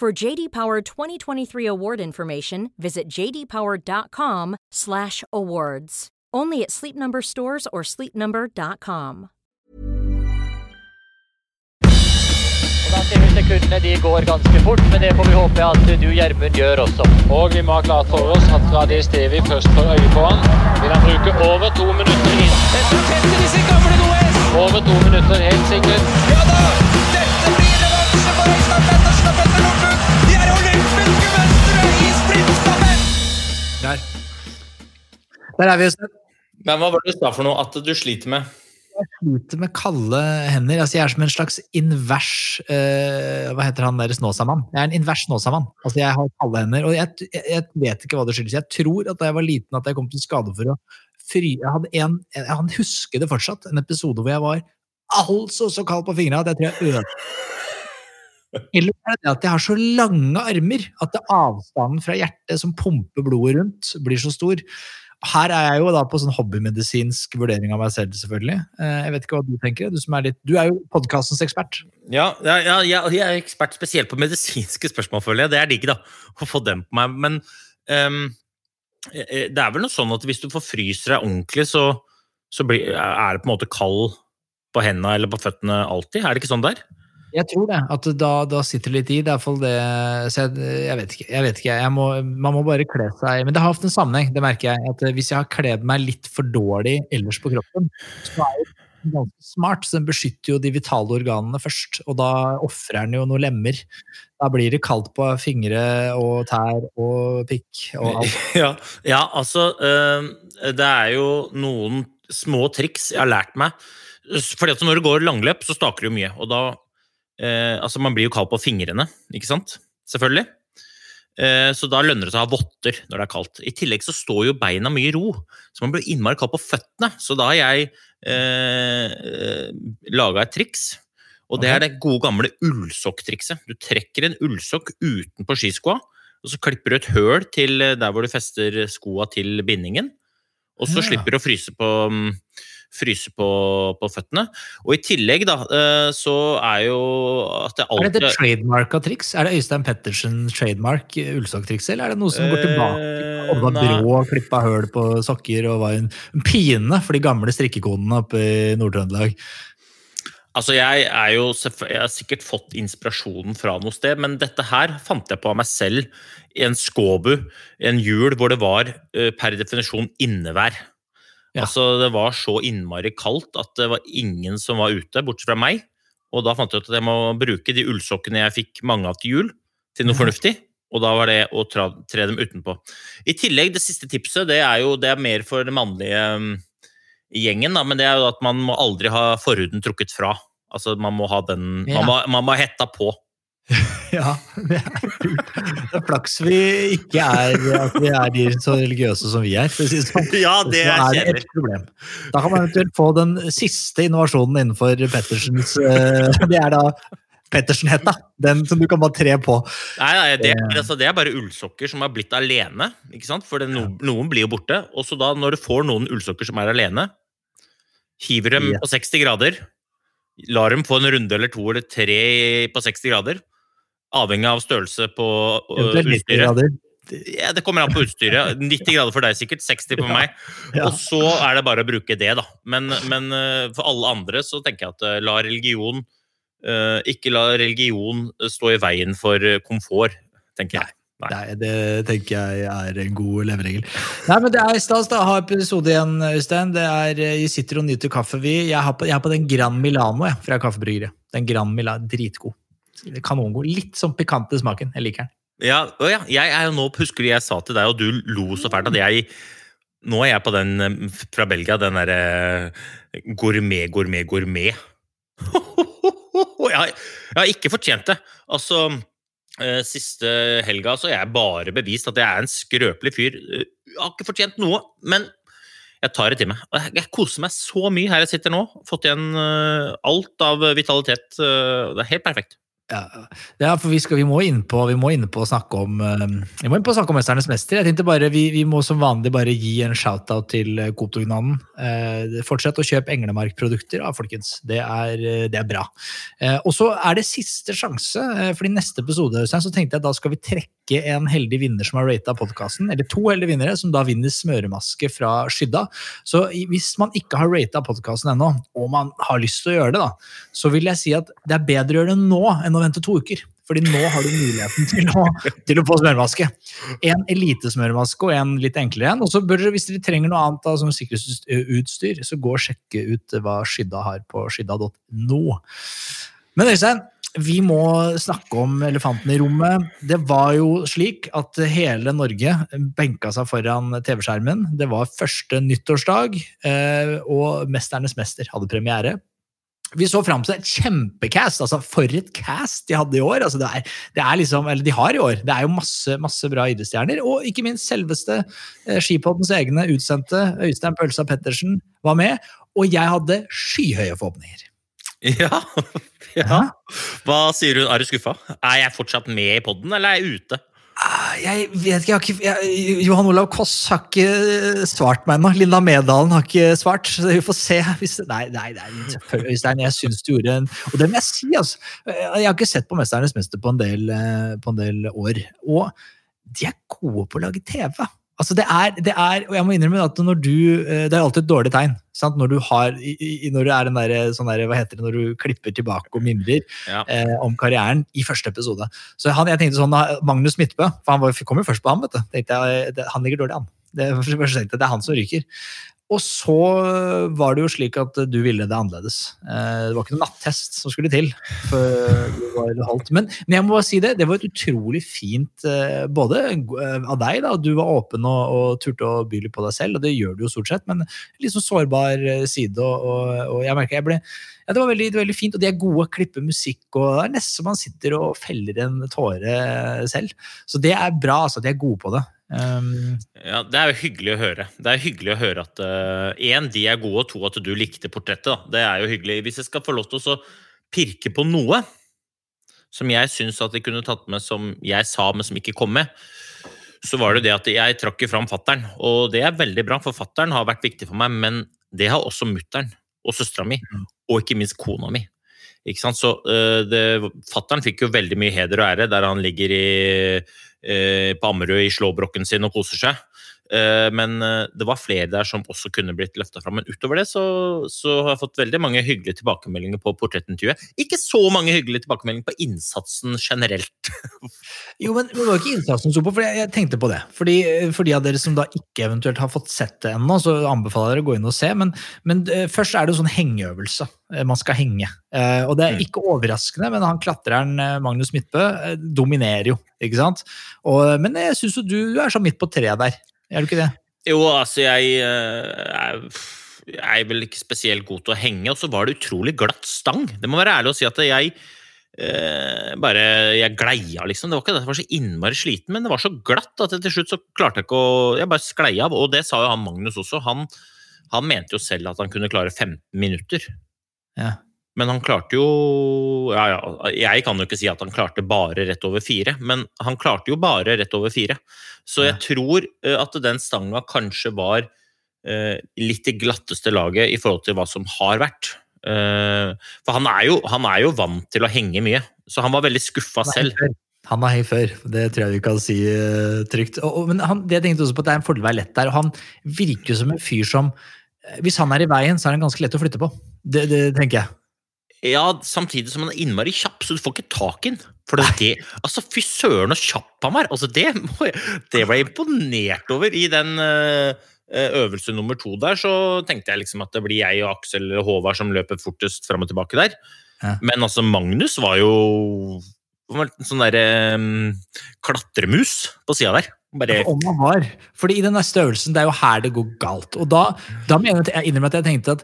For JD Power 2023 award information, visit jdpower.com/awards. Only at Sleep Number stores or sleepnumber.com. Da ser vi sekundene de går ganske fort, men det får vi håpe at du, Gjermund, gjør også. Og vi må ha klart for oss at Radis Devi først får øye på han. Vil han bruke over to minutter inn? Dette tetter disse gamle Noes! Over to minutter, helt sikkert. Ja da! Dette blir revansje for Øystein Pettersen og Petter Der. Der er vi, Jostein. Men hva var det du sa for noe at du sliter med? Jeg sliter med kalde hender. Altså, jeg er som en slags invers uh, Hva heter han der Snåsamann? Jeg er en invers Snåsamann. Altså, jeg har kalde hender. Og jeg, jeg, vet ikke hva det skyldes. Jeg tror at da jeg var liten at jeg kom til skade for å fry... Jeg hadde en, jeg, han husker det fortsatt, en episode hvor jeg var altså så kald på fingrene at jeg tror jeg ødela Eller er det at jeg har så lange armer at avstanden fra hjertet som pumper blodet rundt, blir så stor. Her er jeg jo da på sånn hobbymedisinsk vurdering av meg selv, selvfølgelig. Eh, Jeg vet ikke hva du tenker. Du, som er, litt, du er jo podkastens ekspert. Ja, ja, ja, jeg er ekspert spesielt på medisinske spørsmål, føler jeg. Det er digg, da, å få dem på meg. Men eh, det er vel noe sånn at hvis du forfryser deg ordentlig, så, så blir, er det på en måte kald på hendene eller på føttene alltid? Er det ikke sånn der? Jeg tror det. At da, da sitter det litt i. Det er iallfall det Så jeg, jeg vet ikke. Jeg vet ikke. Jeg må, man må bare kle seg Men det har hatt en sammenheng, det merker jeg. At hvis jeg har kledd meg litt for dårlig ellers på kroppen, så er den ganske smart. Så den beskytter jo de vitale organene først. Og da ofrer den jo noen lemmer. Da blir det kaldt på fingre og tær og pikk og alt. Ja, ja altså eh, Det er jo noen små triks jeg har lært meg. Fordi at Når du går langløp, så staker du mye. og da eh, altså Man blir jo kald på fingrene, ikke sant? Selvfølgelig. Eh, så da lønner det seg å ha votter når det er kaldt. I tillegg så står jo beina mye i ro, så man blir innmari kald på føttene. Så da har jeg eh, laga et triks. Og det er det gode gamle ullsokktrikset. Du trekker en ullsokk utenpå skiskoa, og så klipper du et høl til eh, der hvor du fester skoa til bindingen. Og så Ja. slipper du å fryse på, mm, fryse på, på føttene. Og i tillegg, da, eh, så er jo at det Er alltid dette trademark av triks? Er det Øystein Pettersen trademark ullsokktrikset, eller er det noe som går tilbake? om Odda var Brå klippa høl på sokker og var en pine for de gamle strikkekonene oppe i Nord-Trøndelag. Altså, jeg er jo Jeg har sikkert fått inspirasjonen fra noe sted, men dette her fant jeg på av meg selv i en skåbu, en jul hvor det var eh, per definisjon innevær. Ja. Altså, det var så innmari kaldt at det var ingen som var ute, bortsett fra meg. Og da fant jeg ut at jeg må bruke de ullsokkene jeg fikk mange av til jul, til noe fornuftig. Og da var det å tra, tre dem utenpå. I tillegg, det siste tipset, det er jo det er mer for den mannlige um, gjengen, da, men det er jo at man må aldri ha forhuden trukket fra. Altså, man må ha den Ja. man, må, man må hetta på. Ja, det er kult. Det er flaks vi ikke er, at vi er de så religiøse som vi er. For å si sånn. Ja, det er det kjedelig. et problem. Da kan man eventuelt få den siste innovasjonen innenfor Pettersens eh, Det er da Pettersen-hetta. Den som du kan bare tre på. Nei, nei det, Det- altså, det er bare ullsokker som har blitt alene. ikke sant? For det, no, noen blir jo borte. Og så da, når du får noen ullsokker som er alene, hiver dem på 60 grader, lar dem få en runde eller to eller tre på 60 grader, avhengig av størrelse på uh, Eventuelt 90 utstyret. Ja, det kommer an på utstyret. 90 grader for deg sikkert, 60 på meg. Og så er det bare å bruke det, da. Men, men øh, for alle andre så tenker jeg at øh, la religion Ikke la religion stå i veien for komfort. tenker jeg. Nei. Nei, det tenker jeg er en god leveregel. Nei, men Det er stas å ha episode igjen, Øystein. Det er, Vi sitter og nyter kaffe. vi. Jeg har på, jeg har på den Gran Milano jeg, fra Kaffebryggeriet. Den Gran Milano, Dritgod. Kanongod. Litt sånn pikant i smaken. Jeg liker den. Ja, ja, jeg er jo nå, Husker jeg sa til deg, og du lo så fælt, at jeg Nå er jeg på den eh, fra Belgia, den derre gourmet, gourmet, gourmet. jeg, har, jeg har ikke fortjent det. Altså, eh, siste helga så er jeg bare bevist at jeg er en skrøpelig fyr. Eh, Jeg har ikke fortjent noe, men jeg tar det til meg. Jeg- koser meg så mye her jeg sitter nå. Fått igjen eh, alt av vitalitet. eh, Det er helt perfekt. Ja, ja for vi, skal, vi må inn på, vi må inn på å snakke om eh, Vi må inn på å snakke om Mesternes mester. Jeg tenkte bare, vi, vi må som vanlig bare gi en shout-out til eh, Coop-dugnaden. Eh, fortsett å kjøpe Englemark-produkter, ja, folkens. Det er, eh, det er bra. Eh, og så er det siste sjanse, eh, for i neste episode så tenkte jeg at da skal vi trekke en heldig vinner som har rata podkasten, eller to heldige vinnere, som da vinner smøremaske fra Skydda. Så hvis man ikke har rata podkasten ennå, og man har lyst til å gjøre det, da, så vil jeg si at det er bedre å gjøre det nå enn å vente to uker. Fordi nå har du muligheten til å, til å få smørmaske. En elitesmørmaske og en litt enklere en. Og så bør dere, hvis dere trenger noe annet da, som sikkerhetsutstyr, så gå og sjekke ut hva Skydda har på skydda.no. Men Øystein, vi må snakke om elefanten i rommet. Det var jo slik at hele Norge benka seg foran TV-skjermen. Det var første nyttårsdag, eh, og Mesternes mester hadde premiere. Vi så fram til et kjempecast. altså For et cast de hadde i år! altså det er, det er liksom, eller De har i år. Det er jo masse masse bra idrettsstjerner. Og ikke minst selveste eh, Skipoddens egne utsendte Øystein Pølsa Pettersen var med. Og jeg hadde skyhøye forhåpninger. Ja. ja. Hva sier du? Er du skuffa? Er jeg fortsatt med i poden, eller er jeg ute? Ah, Jeg vet ikke, jeg har ikke jeg, Johan Olav Koss har ikke svart meg ennå. Linda Medalen har ikke svart. så Vi får se. Hvis, nei, nei, nei, Øystein, jeg syns du gjorde en Og det må jeg si, altså. Jeg har ikke sett på Mesternes mester på en del, eh, på en del år. Og de er gode på å lage TV. Altså det er, det er, og jeg må innrømme at når du, eh, Det er alltid et dårlig tegn. Sant? Når du har, i, når du er den der, sånn der, hva heter det, når du klipper tilbake og mimrer Ja. eh, om karrieren i første episode. Så han, jeg tenkte sånn, Magnus Midtbø, for han var, kom jo først på ham, vet du. Tenkte jeg, det, han ligger dårlig an. Det, det er han som ryker. Og så var det jo slik at du ville det annerledes. Eh, Det var ikke noen nattest som skulle til. Men, men jeg må bare si det, det var et utrolig fint eh, både eh, av deg, da, du var åpen og, og turte å by litt på deg selv, og det gjør du jo stort sett, men litt sånn sårbar eh, side. Og, og, jeg jeg ble ja, det var veldig, veldig fint, og de er gode å klippe musikk, og det er nesten man sitter og feller en tåre selv. Så det er bra, altså. De er gode på det. Um, Ja, Det er jo hyggelig å høre. Det er hyggelig å høre at én, de er gode, og to, at du likte portrettet. da. Det er jo hyggelig. Hvis jeg skal få lov til å pirke på noe som jeg syns at de kunne tatt med som jeg sa, men som ikke kom med, så var det det at jeg trakk fram fattern. Og det er veldig bra, for fattern har vært viktig for meg, men det har også mutter'n og søstera mi, og ikke minst kona mi. Ikke sant? Så uh, Fattern fikk jo veldig mye heder og ære der han ligger i, eh, på Ammerud i slåbroken sin og koser seg. Eh, men eh, det var flere der som også kunne blitt løfta fram. Men utover det så, så har jeg fått veldig mange hyggelige tilbakemeldinger på portrettintervjuet. Ikke så mange hyggelige tilbakemeldinger på innsatsen generelt. jo, men det var ikke innsatsen som sto på, for jeg, tenkte på det. Fordi, for de av dere som da ikke eventuelt har fått sett det ennå, så anbefaler jeg dere å gå inn og se. Men, men eh, først er det jo sånn hengeøvelse. Eh, Man skal henge. Eh, og det er Mm. ikke overraskende, men han klatreren eh, Magnus Midtbø eh, dominerer jo, ikke sant? Og, men jeg syns jo du, du er sånn midt på treet der. Er du ikke det? Jo, altså, jeg eh, er, er vel ikke spesielt god til å henge, og så var det utrolig glatt stang. Det må være ærlig å si at jeg eh, bare Jeg gleia, liksom. Det var ikke det at jeg var så innmari sliten, men det var så glatt at jeg til slutt så klarte jeg ikke å Jeg bare sklei av, og det sa jo han Magnus også. Han, han mente jo selv at han kunne klare 15 minutter. Ja. Men han klarte jo ja, ja, Jeg kan jo ikke si at han klarte bare rett over fire, men han klarte jo bare rett over fire. Så jeg tror eh, at den stanga kanskje var eh, litt i glatteste laget i forhold til hva som har vært. Eh, for han er, jo, han er jo vant til å henge mye, så han var veldig skuffa selv. Han har hei før, det tror jeg vi kan si uh, trygt. Og, og, men han, det jeg tenkte også på at det er en fordel å være lett der, og han virker jo som en fyr som eh, Hvis han er i veien, så er han ganske lett å flytte på. Det, det tenker jeg. Ja, samtidig som han er innmari kjapp, så du får ikke tak i den. For det, altså, Fy søren så kjapp han var! Altså, det, må jeg, det var jeg imponert over i den uh, øvelse nummer to der. Så tenkte jeg liksom at det blir jeg og Aksel eller Håvard som løper fortest fram og tilbake der. Ja. Men altså, Magnus var jo var en sånn derre um, klatremus på sida der. Bare Om han var. Fordi i den neste øvelsen, det er jo her det går galt. Og da, da jeg, jeg innrømmer at jeg tenkte at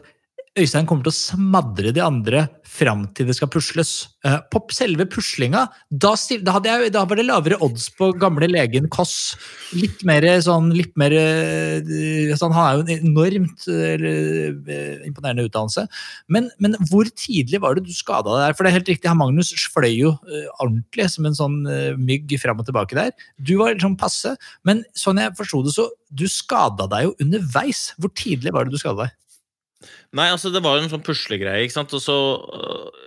Øystein kommer til å smadre de andre fram til det skal pusles. Eh, på selve puslinga, da, da, da var det lavere odds på gamle legen Koss. Litt mer sånn litt mer, eh, sånn, Han er jo en enormt eh, imponerende utdannelse. Men, men hvor tidlig var det du skada deg der? For det er helt riktig, han Magnus fløy jo eh, ordentlig som en sånn eh, mygg fram og tilbake der. Du var sånn passe, men sånn jeg forsto det, så du skada deg jo underveis. Hvor tidlig var det du skada deg? Nei, altså det var en sånn puslegreie. ikke sant? Og så,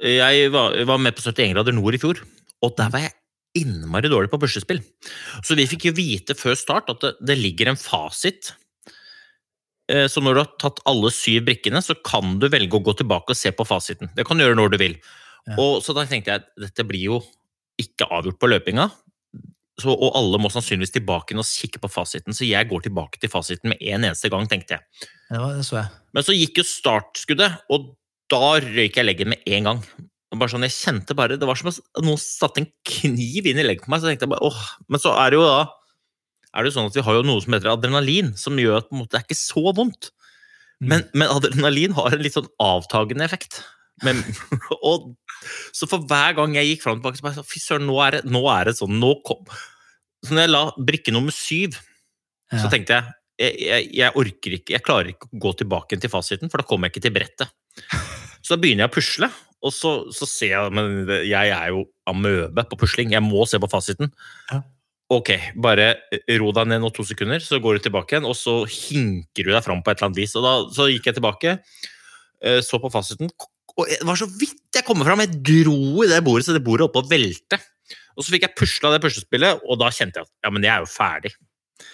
øh, jeg var, var med på 71 grader nord i fjor, og der var jeg innmari dårlig på puslespill. Så vi fikk jo vite før start at det, det ligger en fasit. Eh, Så når du har tatt alle syv brikkene, så kan du velge å gå tilbake og se på fasiten. Det kan du gjøre når du vil. Ja. Og Så da tenkte jeg at dette blir jo ikke avgjort på løpinga. Så, og alle må sannsynligvis tilbake inn og kikke på fasiten, så jeg går tilbake til fasiten med en eneste gang, tenkte jeg. Ja, det så jeg. Men så gikk jo startskuddet, og da røyk jeg leggen med en gang. Bare sånn, jeg kjente bare, Det var som om noen satte en kniv inn i leggen på meg. så tenkte jeg bare, åh, Men så er det jo da er det jo sånn at vi har jo noe som heter adrenalin, som gjør at på en måte, det er ikke så vondt. Men, men adrenalin har en litt sånn avtagende effekt. Men, og, så for hver gang jeg gikk fram og tilbake, så bare sånn, fy søren, nå, det- nå er det sånn nå kom. Så når jeg la brikke nummer syv, så tenkte jeg jeg, jeg jeg orker ikke, jeg klarer ikke å gå tilbake til fasiten, for da kommer jeg ikke til brettet. Så da begynner jeg å pusle, og så, så ser jeg Men jeg er jo amøbe på pusling, jeg må se på fasiten. Ja. Ok, bare ro deg ned nå to sekunder, så går du tilbake igjen, og så hinker du deg fram på et eller annet vis. Og da så gikk jeg tilbake, eh, så på fasiten, og det var så vidt jeg kom fram. Jeg dro i det bordet, så det bordet holdt på å velte. Og så fikk jeg pusla det puslespillet, og da kjente jeg at ja, men jeg er jo ferdig.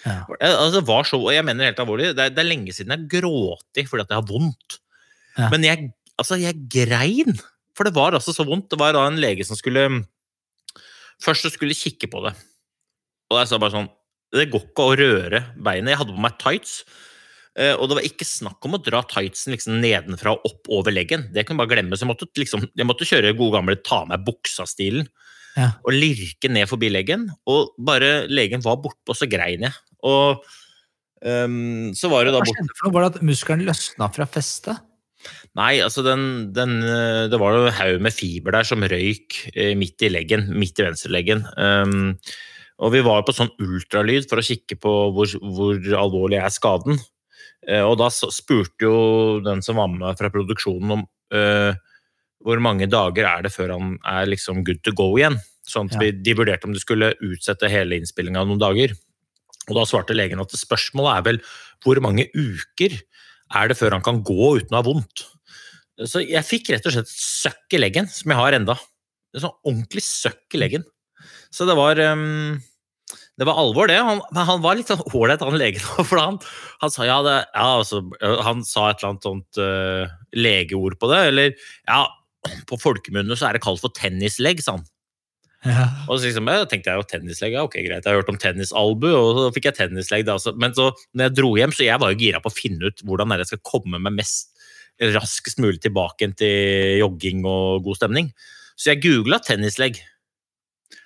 Ja. Jeg, altså, det var så, og jeg mener helt alvorlig, det er, det er lenge siden jeg gråti fordi at jeg har vondt. Ja. Men jeg, altså, jeg grein, for det var altså så vondt. Det var da en lege som skulle Først så skulle kikke på det. Og jeg sa bare sånn Det går ikke å røre beinet. Jeg hadde på meg tights. Eh, Og det var ikke snakk om å dra tightsen liksom nedenfra og opp over leggen. Det kunne jeg bare glemme. Så jeg måtte, liksom, jeg måtte kjøre gode gamle ta av meg buksa-stilen Ja. og lirke ned forbi leggen. Og bare legen var borte, og så grein jeg. Og um, så var det da Hva borte skjedde? Var det at muskelen løsna fra festet? Nei, altså den, den eh, Det var jo en haug med fiber der som røyk eh, midt i leggen, midt i venstreleggen. Um, og vi var på sånn ultralyd for å kikke på hvor, hvor alvorlig er skaden. Eh, og da spurte jo den som var med fra produksjonen om uh, hvor mange dager er det før han er liksom good to go igjen. Sånn at Ja. vi, de vurderte om de skulle utsette hele innspillinga noen dager. Og da svarte legen at spørsmålet er vel hvor mange uker er det før han kan gå uten å ha vondt. Så jeg fikk rett og slett et søkk i leggen, som jeg har enda. En sånn ordentlig søkk i leggen. Så det var ehm, det var alvor, det. Han, han var litt sånn ålreit, han legen. For han, han sa ja, det, ja altså, han sa et eller annet sånt uh, legeord på det. Eller ja, på folkemunne så er det kalt for tennislegg, sa han. Ja. Og så liksom, jeg tenkte jeg jo tennislegg, ja, ok greit, jeg har hørt om tennisalbu, og så fikk jeg tennislegg. Da, så, men så når jeg dro hjem, så jeg var jo gira på å finne ut hvordan jeg skal komme meg mest raskest mulig tilbake til jogging og god stemning. Så jeg googla tennislegg.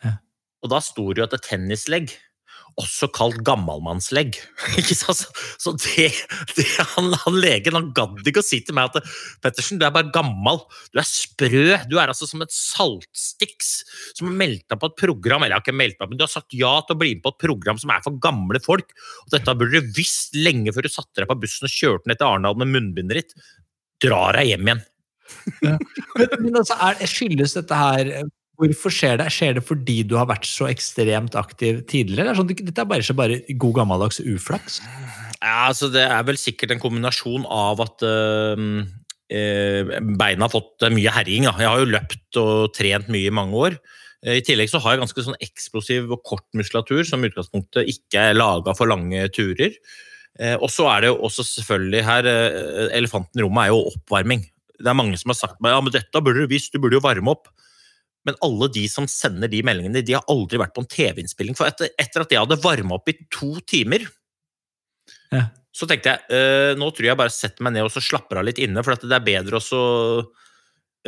Ja. Og da sto det jo at tennislegg, også kalt gammalmannslegg. Ikke sant? Så det, det han, han legen han gadd ikke å si til meg at Pettersen, du er bare gammal, du er sprø, du er altså som et saltstiks som har meldt deg på et program, eller jeg har ikke meldt meg, men du har sagt ja til å bli med på et program som er for gamle folk, og dette burde du visst lenge før du satte deg på bussen og kjørte ned til Arendal med munnbindet ditt. Drar deg hjem igjen. Men, men altså, er, skyldes dette her Hvorfor skjer det? Skjer det fordi du har vært så ekstremt aktiv tidligere? Er sånn, dette er bare, bare god gammeldags uflaks? Ja, altså Det er vel sikkert en kombinasjon av at øh, beina har fått mye herjing. Jeg har jo løpt og trent mye i mange år. Eh, I tillegg så har jeg ganske sånn eksplosiv og kort muskulatur som i utgangspunktet ikke er laga for lange turer. Og så er det jo også selvfølgelig her Elefanten i rommet er jo oppvarming. Det er mange som har sagt meg ja, men dette burde du visst, du burde jo varme opp. Men alle de som sender de meldingene, de har aldri vært på en TV-innspilling. For etter, etter at jeg hadde varma opp i to timer, Ja. så tenkte jeg øh, nå tror jeg bare setter meg ned og så slapper av litt inne, for det er bedre å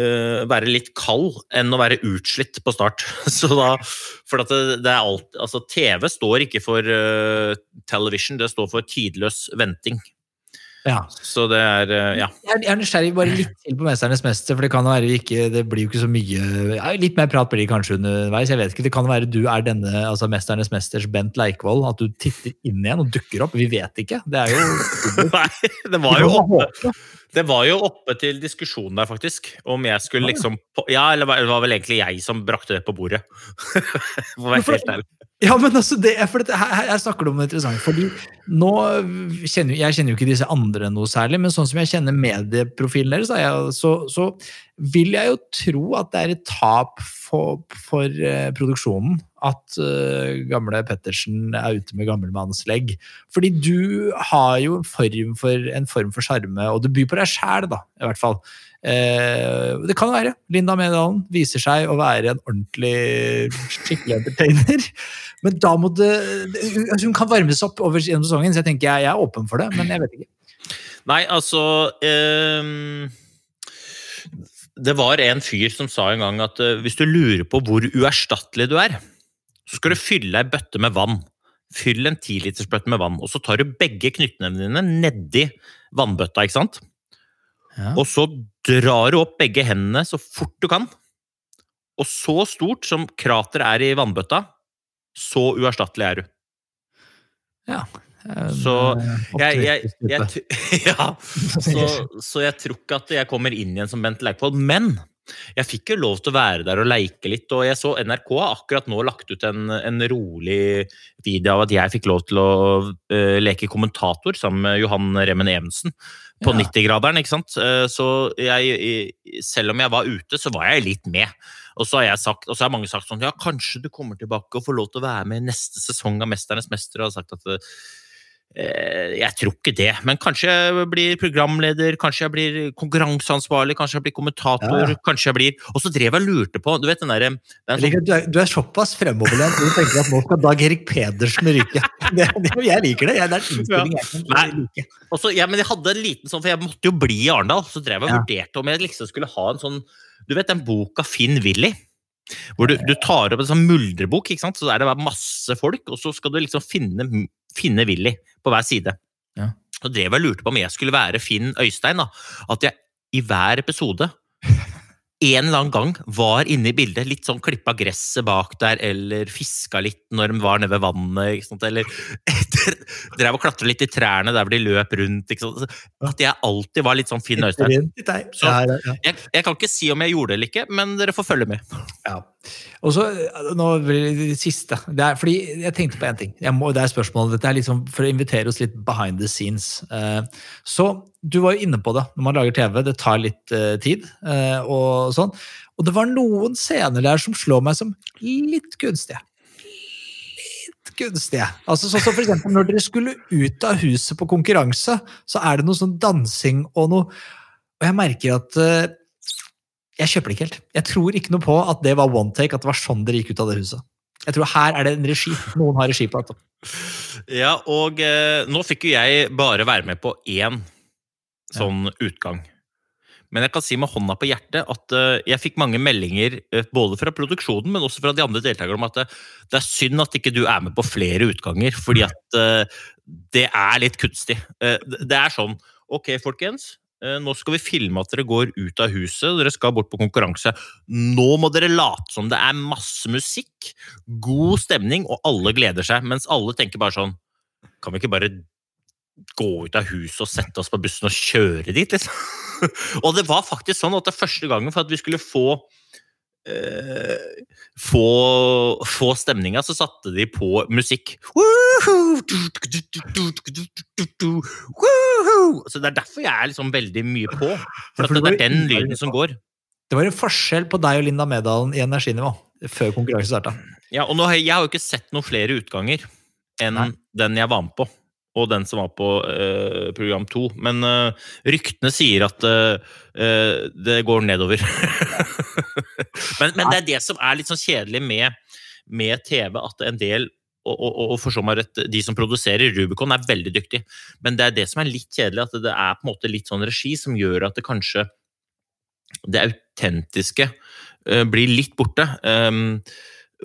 øh, være litt kald enn å være utslitt på start. Så da, for det, det alt, altså TV står ikke for øh, television, det står for tidløs venting. Ja. Så det er øh, ja. Jeg er- er nysgjerrig bare litt til på 'Mesternes mester', for det kan være vi ikke, det blir jo ikke så mye Litt mer prat blir det kanskje underveis. jeg vet ikke, Det kan være du er denne altså 'Mesternes mesters' Bent Leikvoll, at du titter inn igjen og dukker opp. Vi vet ikke. Det er jo Nei, det var jo oppe. Det var jo oppe til diskusjon der, faktisk. Om jeg skulle liksom Ja, eller det var vel egentlig jeg som brakte det på bordet. For å være helt ærlig. Ja, men altså, det, er- for dette, her, her snakker du om det interessant. fordi nå kjenner, Jeg kjenner jo ikke disse andre noe særlig, men sånn som jeg kjenner medieprofilen deres, jeg, så, så vil jeg jo tro at det er et tap for, for uh, produksjonen at uh, gamle Pettersen er ute med gammelmannslegg. Fordi du har jo en form for en for og du byr på deg sjæl, da, i hvert fall. Eh, det kan være. Linda Medalen viser seg å være en ordentlig skikkelig entertainer. Men da må det altså Hun kan varmes opp over gjennom sesongen, så jeg tenker jeg, jeg er åpen for det. Men jeg vet ikke. Nei, altså um Det var en fyr som sa en gang at uh, hvis du lurer på hvor uerstattelig du er, så skal du fylle ei bøtte med vann. Fyll en tilitersbøtte med vann, og så tar du begge knyttnevene dine nedi vannbøtta, ikke sant? Ja. Og så drar du opp begge hendene så fort du kan. Og så stort som krateret er i vannbøtta, så uerstattelig er du. Ja. En, Så jeg, Jeg, jeg, jeg, ja, så, så jeg tror ikke at jeg kommer inn igjen som Bent Leikvoll. Men jeg fikk jo lov til å være der og leike litt, og jeg så NRK har akkurat nå lagt ut en, en rolig video av at jeg fikk lov til å uh, leke kommentator sammen med Johan Remmen Evensen på Ja. 90-graderen. ikke sant? Uh, så jeg, selv om jeg var ute, så var jeg litt med. Og så har jeg sagt, og så har mange sagt sånn Ja, kanskje du kommer tilbake og får lov til å være med i neste sesong av Mesternes mester. Og har sagt at eh, jeg tror ikke det, men kanskje jeg blir programleder, kanskje jeg blir konkurranseansvarlig, kanskje jeg blir kommentator, Ja, kanskje jeg blir Og så drev jeg og lurte på Du vet den derre er at Du du er såpass fremoverlent og du tenker at nå skal Dag Erik Pedersen ryke. Det, det, jeg liker det. Jeg, det er en innstilling jeg kan Nei. like. Og ja, men jeg hadde en liten sånn, for jeg måtte jo bli i Arendal. Så drev jeg og Ja. vurderte om jeg liksom skulle ha en sånn Du vet den boka Finn Willy? Hvor du, du tar opp en sånn muldrebok, ikke sant? så er det masse folk, og så skal du liksom finne, finne Willy på hver side. Ja. Og drev og lurte på om jeg skulle være Finn Øystein. da, At jeg i hver episode en eller annen gang var inne i bildet, litt sånn klippa gresset bak der, eller fiska litt når de var nede ved vannet, eller drev og klatra litt i trærne der hvor de løp rundt. At jeg alltid var litt sånn Finn Øystein. Så-. Jeg, jeg kan ikke si om jeg gjorde det eller ikke, men dere får følge med. Ja. Og så, eh, nå blir det det siste. Det er, fordi jeg tenkte på én ting. Må, det er spørsmålet, Dette er liksom for å invitere oss litt behind the scenes. Eh, så du var jo inne på det når man lager TV. Det tar litt uh, tid. Uh, og sånn. Og det var noen scener der som slår meg som litt gunstige. Litt gunstige. Altså sånn som for eksempel Når dere skulle ut av huset på konkurranse, så er det noe sånn dansing og noe Og jeg merker at uh, jeg kjøper det ikke helt. Jeg tror ikke noe på at det var one take, at det var sånn dere gikk ut av det huset. Jeg tror her er det en regi. Noen har regi på dette. Ja, og eh, nå fikk jo jeg bare være med på én sånn utgang. Men jeg kan si med hånda på hjertet at eh, jeg fikk mange meldinger eh, både fra produksjonen, men også fra de andre deltakerne om at det, det er synd at ikke du er med på flere utganger, fordi at eh, det er litt kunstig. Eh, det er sånn Ok, folkens. eh, Nå skal vi filme at dere går ut av huset, dere skal bort på konkurranse. Nå må dere late som det er masse musikk, god stemning, og alle gleder seg. Mens alle tenker bare sånn Kan vi ikke bare gå ut av huset og sette oss på bussen og kjøre dit, liksom? og det var faktisk sånn at det første gangen for at vi skulle få eh, få, få stemninga, så satte de på musikk. Så Det er derfor jeg er liksom veldig mye på. For at det er den lyden som går. Det var en forskjell på deg og Linda Medalen i energinivå før konkurransen starta. Ja, og nå jeg har jo ikke sett noen flere utganger enn Nei. den jeg var med på. Og den som var på eh, program to. Men eh, ryktene sier at eh, eh, det går nedover. men, men det er det som er litt sånn kjedelig med, med TV, at en del og, og, og for så rett, de som produserer Rubicon, er veldig dyktige. Men det er det som er litt kjedelig, at det er på en måte litt sånn regi som gjør at det kanskje det autentiske eh, blir litt borte. Um,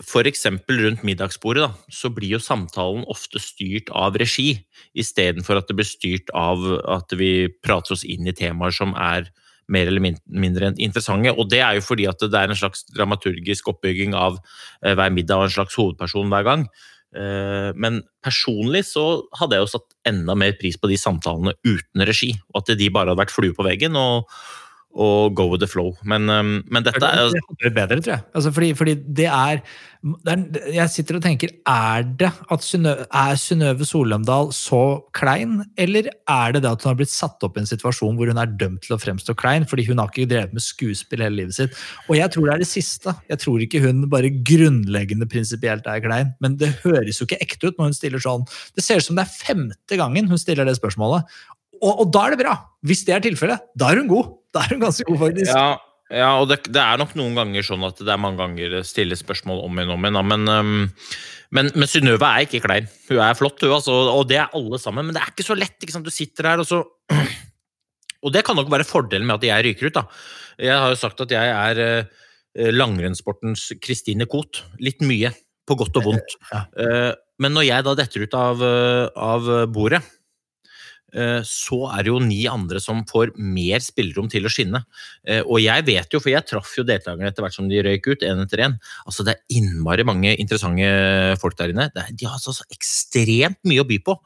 F.eks. rundt middagsbordet da, så blir jo samtalen ofte styrt av regi, istedenfor at det blir styrt av at vi prater oss inn i temaer som er mer eller mindre interessante. Og det er jo fordi at det er en slags dramaturgisk oppbygging av eh, hver middag og en slags hovedperson hver gang. Eh, men personlig så hadde jeg jo satt enda mer pris på de samtalene uten regi, og at de bare hadde vært flue på veggen. og og go with the flow. Men, um, men dette er Det er bedre, tror jeg. Altså fordi, fordi det, er, det, er, Jeg sitter og tenker Er det at Synnøve, er Synnøve Solheimdal så klein, eller er det det at hun har blitt satt opp i en situasjon hvor hun er dømt til å fremstå klein fordi hun har ikke drevet med skuespill hele livet sitt? Og jeg tror det er det siste. Jeg tror ikke hun bare grunnleggende prinsipielt er klein, men det høres jo ikke ekte ut når hun stiller sånn. Det ser ut som det er femte gangen hun stiller det spørsmålet, og, og, da er det bra! Hvis det er tilfellet, da er hun god. Da er hun ganske god, faktisk. Ja, ja og det, det, er nok noen ganger sånn at det er mange ganger stille spørsmål om igjen om igjen. Men, um, men, men Synnøve er ikke klein. Hun er flott, hun, altså, og det er alle sammen. Men det er ikke så lett. ikke sant? Du sitter her, og så Og det kan nok være fordelen med at jeg ryker ut. da. Jeg har jo sagt at jeg er uh, langrennssportens Christine Koht. Litt mye. På godt og vondt. Ja. Uh, men når jeg da detter ut av, uh, av bordet Eh, så er det jo ni andre som får mer spillerom til å skinne. Eh, og jeg vet jo, for jeg traff jo deltakerne etter hvert som de røyk ut, én etter én. Altså, det er innmari mange interessante folk der inne. De har altså så ekstremt mye å by på.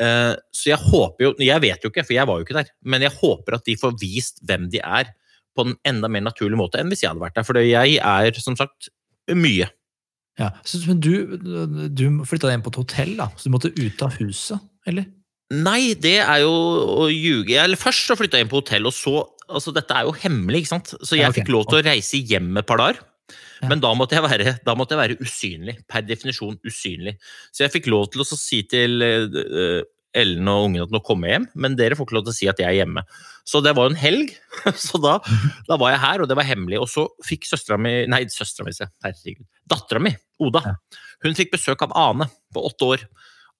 Eh, så jeg håper jo Jeg vet jo ikke, for jeg var jo ikke der, men jeg håper at de får vist hvem de er på en enda mer naturlig måte enn hvis jeg hadde vært der. For jeg er som sagt mye. Ja, Men du, du flytta inn på et hotell, da, så du måtte ut av huset, eller? Nei, det er jo å ljuge. Eller først så flytta jeg inn på hotell, og så Altså, dette er jo hemmelig, ikke sant? Så jeg ja, okay. fikk lov til å reise hjem et par dager. Ja. Men da måtte, være, da måtte, jeg være, usynlig. Per definisjon usynlig. Så jeg fikk lov til å si til uh, Ellen og ungen at nå kommer jeg hjem, men dere får ikke lov til å si at jeg er hjemme. Så det var jo en helg, så da, da, var jeg her, og det var hemmelig. Og så fikk søstera mi Nei, søstera mi, herregud. Dattera mi, Oda, hun fikk besøk av Ane på åtte år.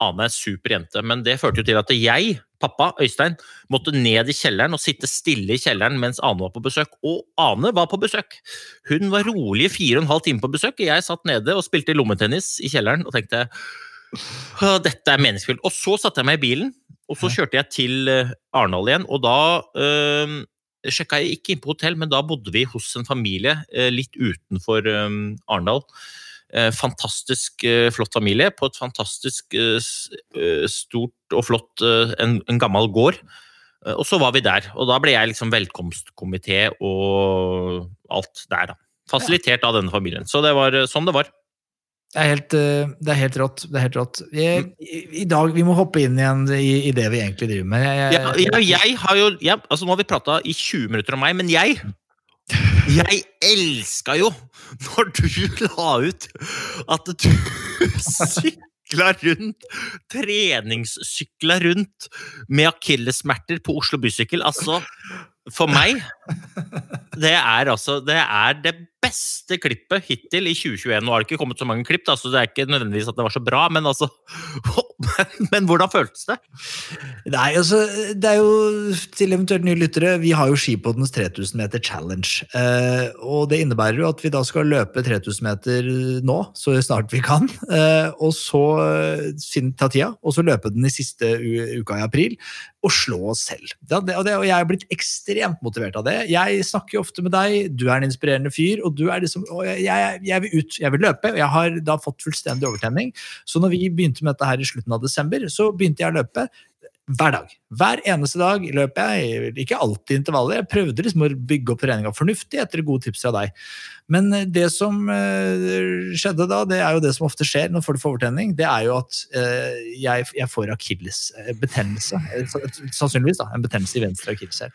Ane er super jente, men det førte jo til at jeg, pappa, Øystein, måtte ned i kjelleren og sitte stille i kjelleren mens Ane var på besøk. Og Ane var på besøk! Hun var rolige fire og en halv time på besøk, og jeg satt nede og spilte lommetennis i kjelleren og tenkte dette er meningsfylt. Og så satte jeg meg i bilen, og så kjørte jeg til eh, Arendal igjen, og da øh, sjekka jeg ikke inn på hotell, men da bodde vi hos en familie øh, litt utenfor øh, Arendal. Eh, fantastisk eh, flott familie på et fantastisk eh, stort og flott en, en gammel gård. Og så var vi der, og da ble jeg liksom velkomstkomité og alt der, da. Fasilitert av denne familien. Så det var sånn det var. Det er helt, det er helt rått. Det er helt rått. Jeg, i, I dag, Vi må hoppe inn igjen i, i det vi egentlig driver med. Jeg, jeg, ja, jeg har jo, ja, altså Nå har vi prata i 20 minutter om meg, men jeg jeg elska jo når du la ut at du sykla rundt, treningssykla rundt med akillessmerter på Oslo bysykkel. Altså, for meg det er altså det, er det beste klippet hittil i 2021. Nå har det ikke kommet så mange klipp, da, så det er ikke nødvendigvis at det var så bra, men altså Men, men hvordan føltes det? Nei, altså, det er jo til eventuelt nye lyttere, vi har jo Skipoddens 3000 meter challenge. Eh, og det innebærer jo at vi da skal løpe 3000 meter nå, så snart vi kan. Eh, og så finne, ta tida, og så løpe den i siste uka i april og slå oss selv. Det, det, og jeg er blitt ekstremt motivert av det. Jeg snakker jo ofte med deg, du er en inspirerende fyr, og du er liksom og jeg, jeg, vil ut, jeg vil løpe. og Jeg har da fått fullstendig overtenning. Så når vi begynte med dette her i slutten av desember, så begynte jeg å løpe hver dag. Hver eneste dag løper jeg, ikke alltid intervaller. Jeg prøvde liksom å bygge opp treninga fornuftig etter gode tips fra deg. Men eh, det som uh, skjedde da, det er jo det som ofte skjer når folk får overtenning, det er jo at uh, jeg, jeg, får akillesbetennelse. Sannsynligvis da, en betennelse i venstre akilleshæl.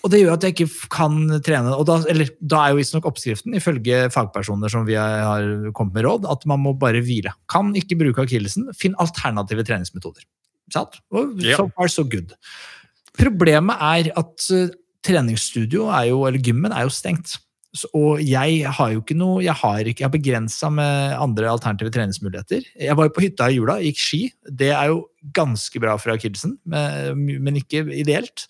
Og det gjør at jeg ikke kan trene. og Da, eller, da er jo visstnok oppskriften, ifølge fagpersoner som vi har kommet med råd, at man må bare hvile. Kan ikke bruke akillesen, finn alternative treningsmetoder. Sant? Og Ja. so far, so good. Problemet er at eh, treningsstudio er jo, eller gymmen er jo stengt. Så, og jeg har jo ikke noe Jeg har ikke, jeg begrensa med andre alternative treningsmuligheter. Jeg var jo på hytta i jula, gikk ski. Det er jo ganske bra for akillesen, men men ikke ideelt.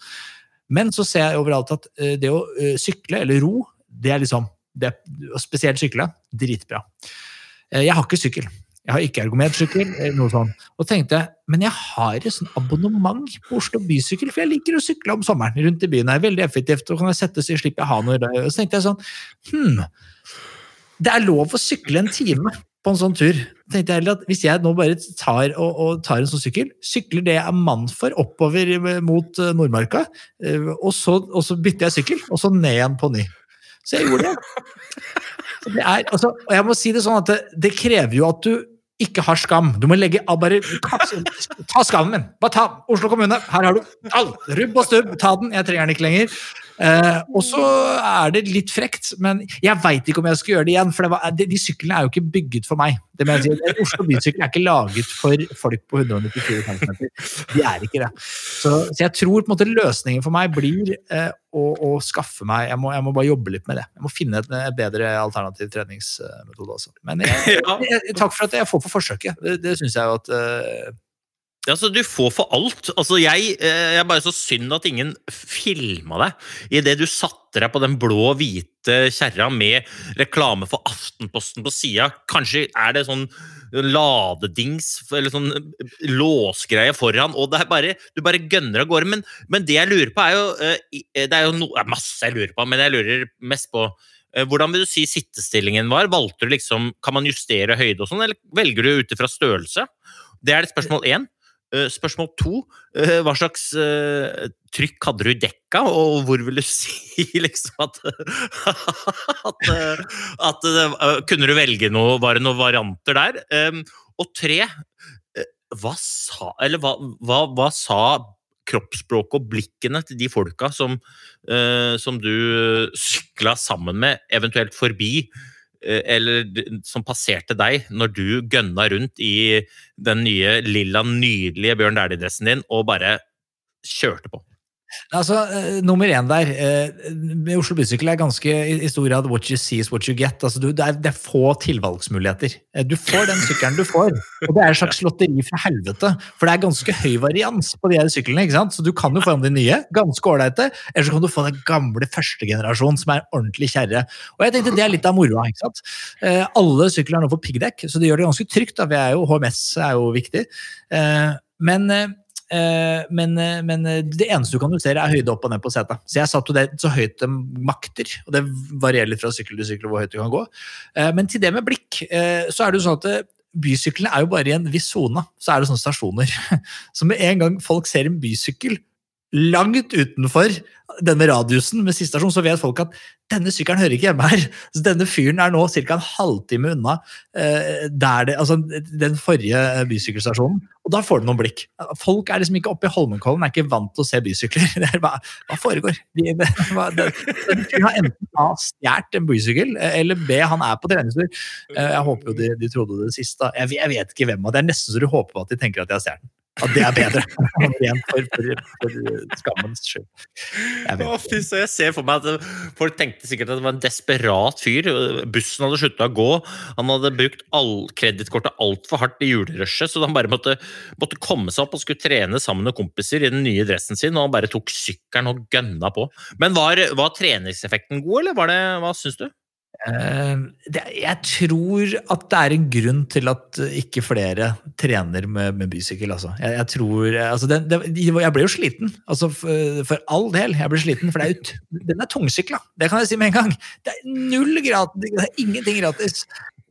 Men så ser jeg overalt at eh, det å eh, sykle, eller ro, det er liksom det, Spesielt sykle, dritbra. Eh, Jeg har ikke sykkel. Jeg har ikke ergometersykkel. noe sånt. Og tenkte jeg, men jeg har et sånn abonnement på Oslo Bysykkel, for jeg liker å sykle om sommeren rundt i byen. Det er veldig effektivt, og kan jeg sette så slipper jeg ha noe. i Og så tenkte jeg sånn, hm, det er lov å sykle en time på en sånn tur. tenkte jeg heller at Hvis jeg nå bare tar, og, og tar en sånn sykkel, sykler det jeg er mann for oppover mot eh, Nordmarka, eh, og så, og så bytter jeg sykkel, og så ned igjen på ny. Så jeg gjorde det. Det er, altså, og jeg må si det sånn at det, det krever jo at du ikke har skam. Du må legge av bare ta, skammen min. Bare ta Oslo kommune. Her har du all. Rubb og stubb. Ta den. Jeg trenger den ikke lenger. Eh, og så er det litt frekt, men jeg veit ikke om jeg skal gjøre det igjen. For det var, de, de syklene er jo ikke bygget for meg. Det må jeg si. En Oslo bysykkel er ikke laget for folk på 194 cm. De er ikke det. Så, så jeg tror på en måte løsningen for meg blir eh, å, å skaffe meg jeg må, jeg må bare jobbe litt med det. Jeg må finne et, et bedre alternativ treningsmetode også. Men jeg, jeg, takk for at jeg får på forsøket. Det, det syns jeg jo at eh, Altså, du får for alt. Altså, jeg, eh, jeg er bare så synd at ingen filma deg idet du satte deg på den blå-hvite kjerra med reklame for Aftenposten på sida. Kanskje er det sånn ladedings eller sånn låsgreie foran, og det er bare, du bare gønner av gårde. Men, men det jeg lurer på, er jo eh, Det er jo no, det er masse jeg lurer på, men jeg lurer mest på eh, hvordan vil du si sittestillingen var? Valgte du liksom, Kan man justere høyde og sånn, eller velger du ut ifra størrelse? Det er det spørsmål én. Eh, Spørsmål to, eh, hva slags eh, trykk hadde du dekka, og hvor vil du si liksom at At, at Kunne du velge noe, var det noen varianter der? Um, Og tre, hva sa Eller hva, hva, hva sa kroppsspråket og blikkene til de folka som, som du sykla sammen med, eventuelt forbi, eller som passerte deg når du gønna rundt i den nye lilla, nydelige Bjørn Dæhlie-dressen din og bare kjørte på. Altså, eh, Nummer én der eh, Oslo Bysykkel er ganske i, stor grad what you see is what you get. Altså, du, det, er, det er få tilvalgsmuligheter. Eh, Du får den sykkelen du får, og det er et slags lotteri fra helvete. For det er ganske høy varians på de her syklene, ikke sant? så du kan jo få de nye, ganske ålreite, eller så kan du få den gamle første generasjon som er ordentlig kjerre. Og jeg tenkte det er litt av moroa. ikke? Eh, Alle sykler er nå på piggdekk, så det gjør det ganske trygt. da, vi er jo, HMS er jo viktig. Eh, Men men, eh, men eh, det eneste du kan justere, er høyde opp og ned på setet. Så jeg satte jo det så høyt det makter, og det varierer litt fra sykkel til sykkel hvor høyt du kan gå. Eh, men til det med blikk, eh, så er det jo sånn at eh, bysyklene er jo bare i en viss sone. Så er det sånne stasjoner. Så med en gang folk ser en bysykkel langt utenfor denne radiusen med siste stasjon, så vet folk at denne sykkelen hører ikke hjemme her. Så denne fyren er nå ca. en halvtime unna eh, det, altså, den forrige bysykkelstasjonen. Og da får du noen blikk. Folk er liksom ikke oppe i Holmenkollen, er ikke vant til å se bysykler. Det er bare, hva foregår? De, det, hva- det, de har enten A stjålet en bysykkel, eh, eller B han er på treningstur. Eh, Jeg håper jo de, de trodde det siste. Jeg, jeg vet ikke hvem, og det er nesten så du håper at de tenker at de har stjålet den. At det er bedre. For, for, for skammens skyld. Jeg vet Å, så jeg ser for meg at Folk tenkte sikkert at det var en desperat fyr. Bussen hadde slutta å gå. Han hadde brukt all, kredittkortet altfor hardt i julerushet, så han bare måtte, måtte komme seg opp og skulle trene sammen med kompiser i den nye dressen sin, og han bare tok sykkelen og gønna på. Men var, var treningseffekten god, eller var det, hva syns du? Eh, det, jeg tror at det er en grunn til at ikke flere trener med, med bysykkel. Altså. Jeg, jeg tror altså det, det, Jeg ble jo sliten. Altså for, for all del. Jeg ble sliten, for ut, den er tungsykla. Det kan jeg si med en gang. Det er null gratis. Det er ingenting gratis.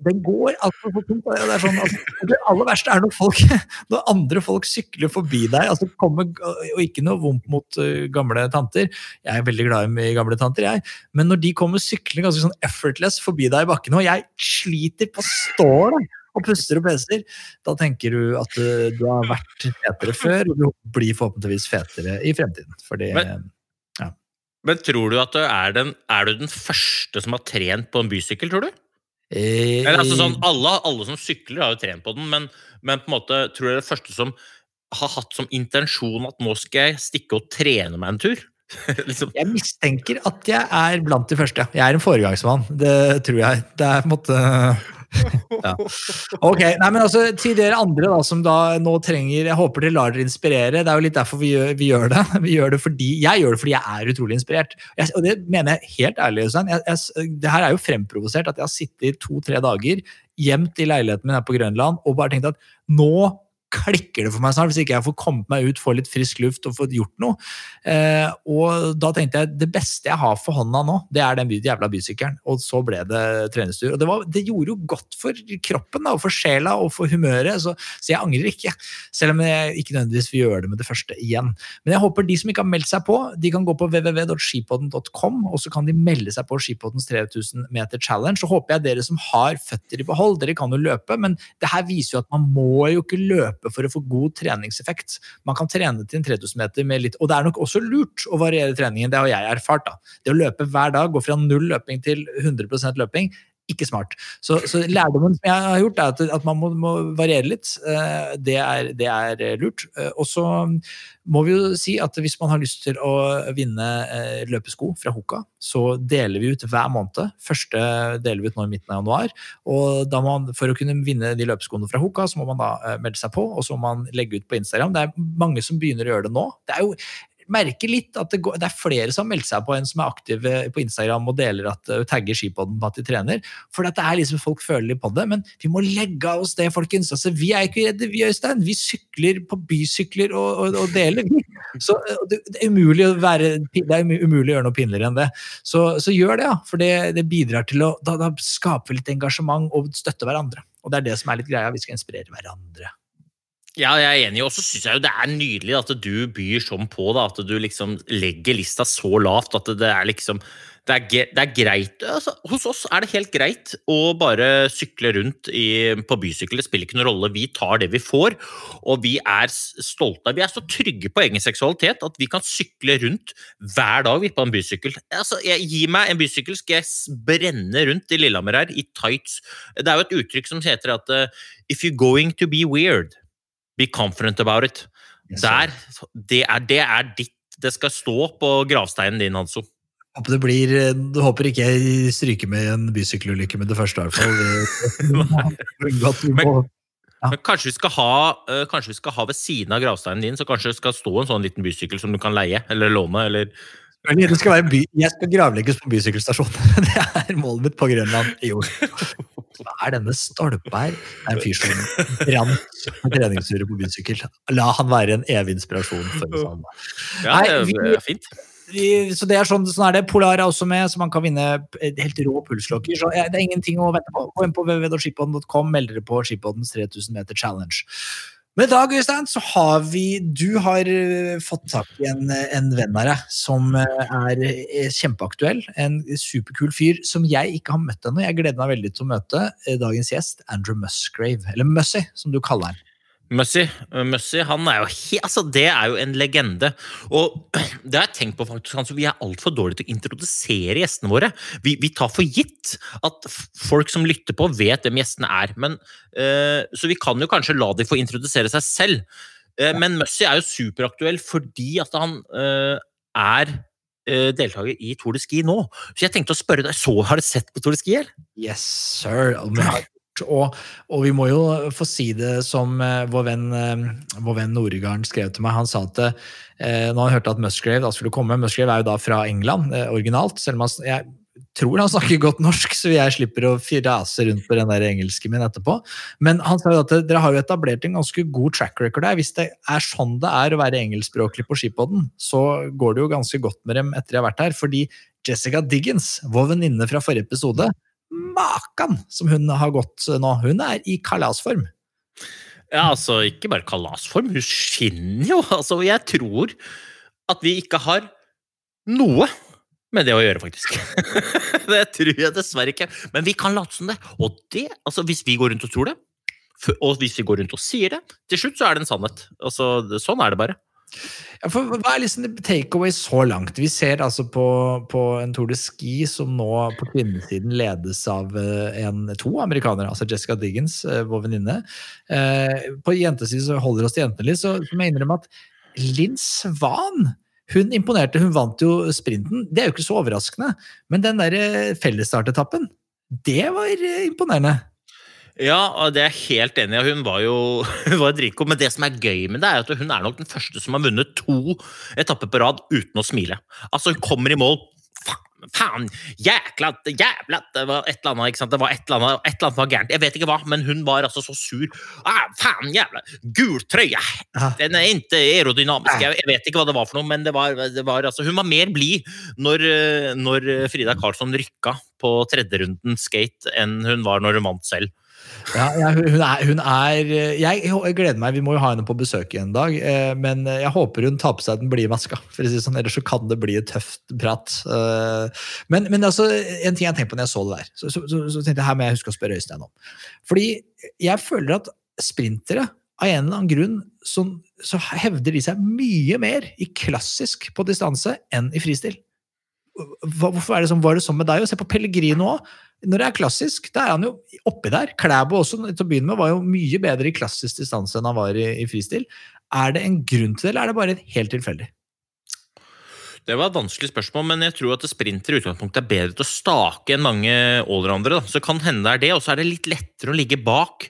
Den går altfor fort. og Det, er sånn, altså, det aller verste er når, folk, når andre folk sykler forbi deg. altså kommer, Og ikke noe vondt mot uh, gamle tanter. Jeg er veldig glad i gamle tanter, jeg. Men når de kommer syklende ganske sånn effortless forbi deg i bakken, og jeg sliter på stål og puster og peser, da tenker du at uh, du har vært fetere før, og du blir forhåpentligvis fetere i fremtiden. Fordi Men- Men tror du at du er, den, er du den første som har trent på en bysykkel, tror du? Eh, Eller altså sånn, alle, alle som sykler har jo trent på den, men, men på en måte tror jeg det første som har hatt som intensjon at nå skal jeg stikke og trene meg en tur. liksom. Jeg mistenker at jeg er blant de første. Jeg er en foregangsmann, det tror jeg. Det er på en måte ja. Ok, nei, men altså Til dere andre da, som da nå trenger Jeg håper dere lar dere inspirere. Det er jo litt derfor vi gjør, vi gjør det. Vi gjør det fordi, jeg gjør det fordi jeg er utrolig inspirert. Jeg, og det mener jeg helt ærlig. Jeg, jeg, det her er jo fremprovosert at jeg har sittet to-tre dager gjemt i leiligheten min her på Grønland og bare tenkt at nå klikker det for meg snart, hvis ikke jeg får kommet meg ut, få litt frisk luft og fått gjort noe. Eh, og da tenkte jeg det beste jeg har for hånda nå, det er den jævla bysykkelen. Og så ble det treningstur. Og det, var, det, gjorde jo godt for kroppen da, og for sjela og for humøret, så, så, jeg angrer ikke. Selv om jeg ikke nødvendigvis vil gjøre det med det første igjen. Men jeg håper de som ikke har meldt seg på, de kan gå på www.skipodden.com, og så kan de melde seg på Skipoddens 3000 meter challenge. Så håper jeg dere som har føtter i behold, dere kan jo løpe, men det her viser jo at man må jo ikke løpe løpe for å få god treningseffekt. Man kan trene til en 3000 meter med litt Og det er nok også lurt å variere treningen, det har jeg erfart. da. Det å løpe hver dag, gå fra null løping til 100% løping, ikke smart. Så, så, lærdommen som jeg har gjort, er at, at man må, må, variere litt. Eh, det er, det er lurt. Eh, og så må vi jo si at hvis man har lyst til å vinne eh, løpesko fra Hoka, så deler vi ut hver måned. Første deler vi ut nå i midten av januar. og man, For å kunne vinne de løpeskoene fra Hoka, så må man da melde seg på, og så må man legge ut på Instagram. Det er mange som begynner å gjøre det nå. Det er jo merker litt at det, går, det, er flere som har meldt seg på enn som er aktive på Instagram og deler at uh, tagger skipodden på at de trener. For det er liksom folk føler litt på det. Men vi må legge av oss det, folkens. Altså, vi er ikke redde, vi Øystein. Vi sykler på bysykler og, og, og deler. Så uh, det, det, er være, det, er umulig å gjøre noe pinligere enn det. Så, så gjør det, ja. For det, det bidrar til å da, da skape litt engasjement og støtte hverandre. Og det er det som er litt greia. Vi skal inspirere hverandre. Ja, jeg er enig. Og så syns jeg jo det er nydelig at du byr sånn på. da, At du liksom legger lista så lavt at det er liksom Det er, det er greit altså, Hos oss er det helt greit å bare sykle rundt i, på bysykkel. Det spiller ikke noen rolle. Vi tar det vi får, og vi er stolte. Vi er så trygge på egen seksualitet at vi kan sykle rundt hver dag på en bysykkel. Altså, jeg, Gi meg en bysykkel, skal jeg brenne rundt i Lillehammer her i tights. Det er jo et uttrykk som heter at uh, if you're going to be weird Be confident about it. Der, det, er, det er ditt Det skal stå på gravsteinen din, Hanso. Håper det blir, du håper ikke jeg stryker med en bysykkelulykke med det første, i hvert fall. men, men kanskje, vi skal ha, uh, kanskje vi skal ha ved siden av gravsteinen din så kanskje det skal stå en sånn liten bysykkel som du kan leie eller låne? eller det skal være by, jeg skal gravlegges på bysykkelstasjonen. Det er målet mitt på Grønland i år. Hva er denne stolpa her? Det er en fyr som brant på treningsturer på bysykkel. La han være en evig inspirasjon. Ja, det er fint. Så det er sånn, sånn er det. Polar er også med, så man kan vinne helt rå pulslokker. Så det er ingenting å vente på. Gå inn på www.skipodden.com, meld dere på Skipoddens 3000 meter challenge. Men i dag Øystein, så har vi Du har eh, fått tak i en, en venn av deg som eh, er, kjempeaktuell. En superkul fyr som jeg ikke har møtt ennå. Jeg gleder meg veldig til å møte eh, dagens gjest, Andrew Musgrave. Eller Mussy, som du kaller han. Mussy, Mussy han er jo he, altså det er jo en legende. Og det har jeg tenkt på faktisk, altså Vi er altfor dårlige til å introdusere gjestene våre. Vi, vi, tar for gitt at folk som lytter på, vet hvem gjestene er. Men, uh, så vi kan jo kanskje la de få introdusere seg selv. Uh, men Mussy er jo superaktuell fordi at han uh, er deltaker i Tour de Ski nå. Så jeg tenkte å spørre deg, så Har du sett på Tour de Ski? eller? Yes, sir. Og, og, vi må jo få si det som uh, vår venn, uh, vår venn Noregarden skrev til meg. Han sa at uh, når han hørte at Musgrave da skulle komme Musgrave er jo da fra England originalt. selv om han, jeg tror han snakker godt norsk, så jeg slipper å rase rundt på den der engelsken min etterpå. Men han sa jo at dere har jo etablert en ganske god track record der. Hvis det er sånn det er å være engelskspråklig på skipodden, så går det jo ganske godt med dem etter de har vært her. Fordi Jessica Diggins, vår venninne fra forrige episode, Makan som hun har gått nå! Hun er i kalasform. Ja, altså, ikke bare kalasform, hun skinner jo! Altså, jeg tror at vi ikke har noe med det å gjøre, faktisk. det tror jeg dessverre ikke. Men vi kan late som det. Og det, altså, hvis vi går rundt og tror det, og hvis vi går rundt og sier det, til slutt så er det en sannhet. Altså, sånn er det bare. Ja, for Hva er liksom takeaway så langt? Vi ser altså på, på en Tour de Ski som nå på kvinnesiden ledes av eh, en, to amerikanere, altså Jessica Diggins, eh, vår venninne. Eh, på jentesiden så holder oss til jentene litt, så må jeg innrømme at Linn Svan hun imponerte. Hun vant jo sprinten. Det er jo ikke så overraskende. Men den der fellesstartetappen, det var imponerende. Ja, og det er jeg helt enig i. Hun var jo hun var dritgod. Men det som er gøy med det, er at hun er nok den første som har vunnet to etapper på rad uten å smile. Altså, hun kommer i mål Faen, jækla, jævla Det var et eller annet ikke sant? Det var et eller annet, et eller annet var gærent. Jeg vet ikke hva, men hun var altså så sur. Ah, faen, jævla Gul trøye! Den er ikke aerodynamisk. Jeg, jeg vet ikke hva det var for noe, men det var, det var altså Hun var mer blid når, eh, når Frida Karlsson rykka på tredjerunden skate enn hun var når hun vant selv. Ja, ja, hun, er, hun er jeg, jeg gleder meg, Vi må jo ha henne på besøk en dag. Eh, men jeg håper hun tar på seg den blide maska. For å si sånn, ellers så kan det bli et tøft prat. Eh, men, men altså, en ting jeg tenkte på når jeg så det der, så, så, så, så tenkte jeg her må jeg huske å spørre Øystein om. Fordi jeg føler at sprintere av en eller annen grunn så, så hevder de seg mye mer i klassisk på distanse enn i fristil. Hvorfor er det sånn? Var det sånn med deg? Se på Pellegrino òg. Når det er klassisk, da er han jo oppi der. Klæbo også til å begynne med var jo mye bedre i klassisk distanse enn han var i, i fristil. Er det en grunn til det, eller er det bare helt tilfeldig? Det var et vanskelig spørsmål, men jeg tror at sprinter i utgangspunktet er bedre til å stake enn mange allroundere. Så kan hende det er det, og så er det litt lettere å ligge bak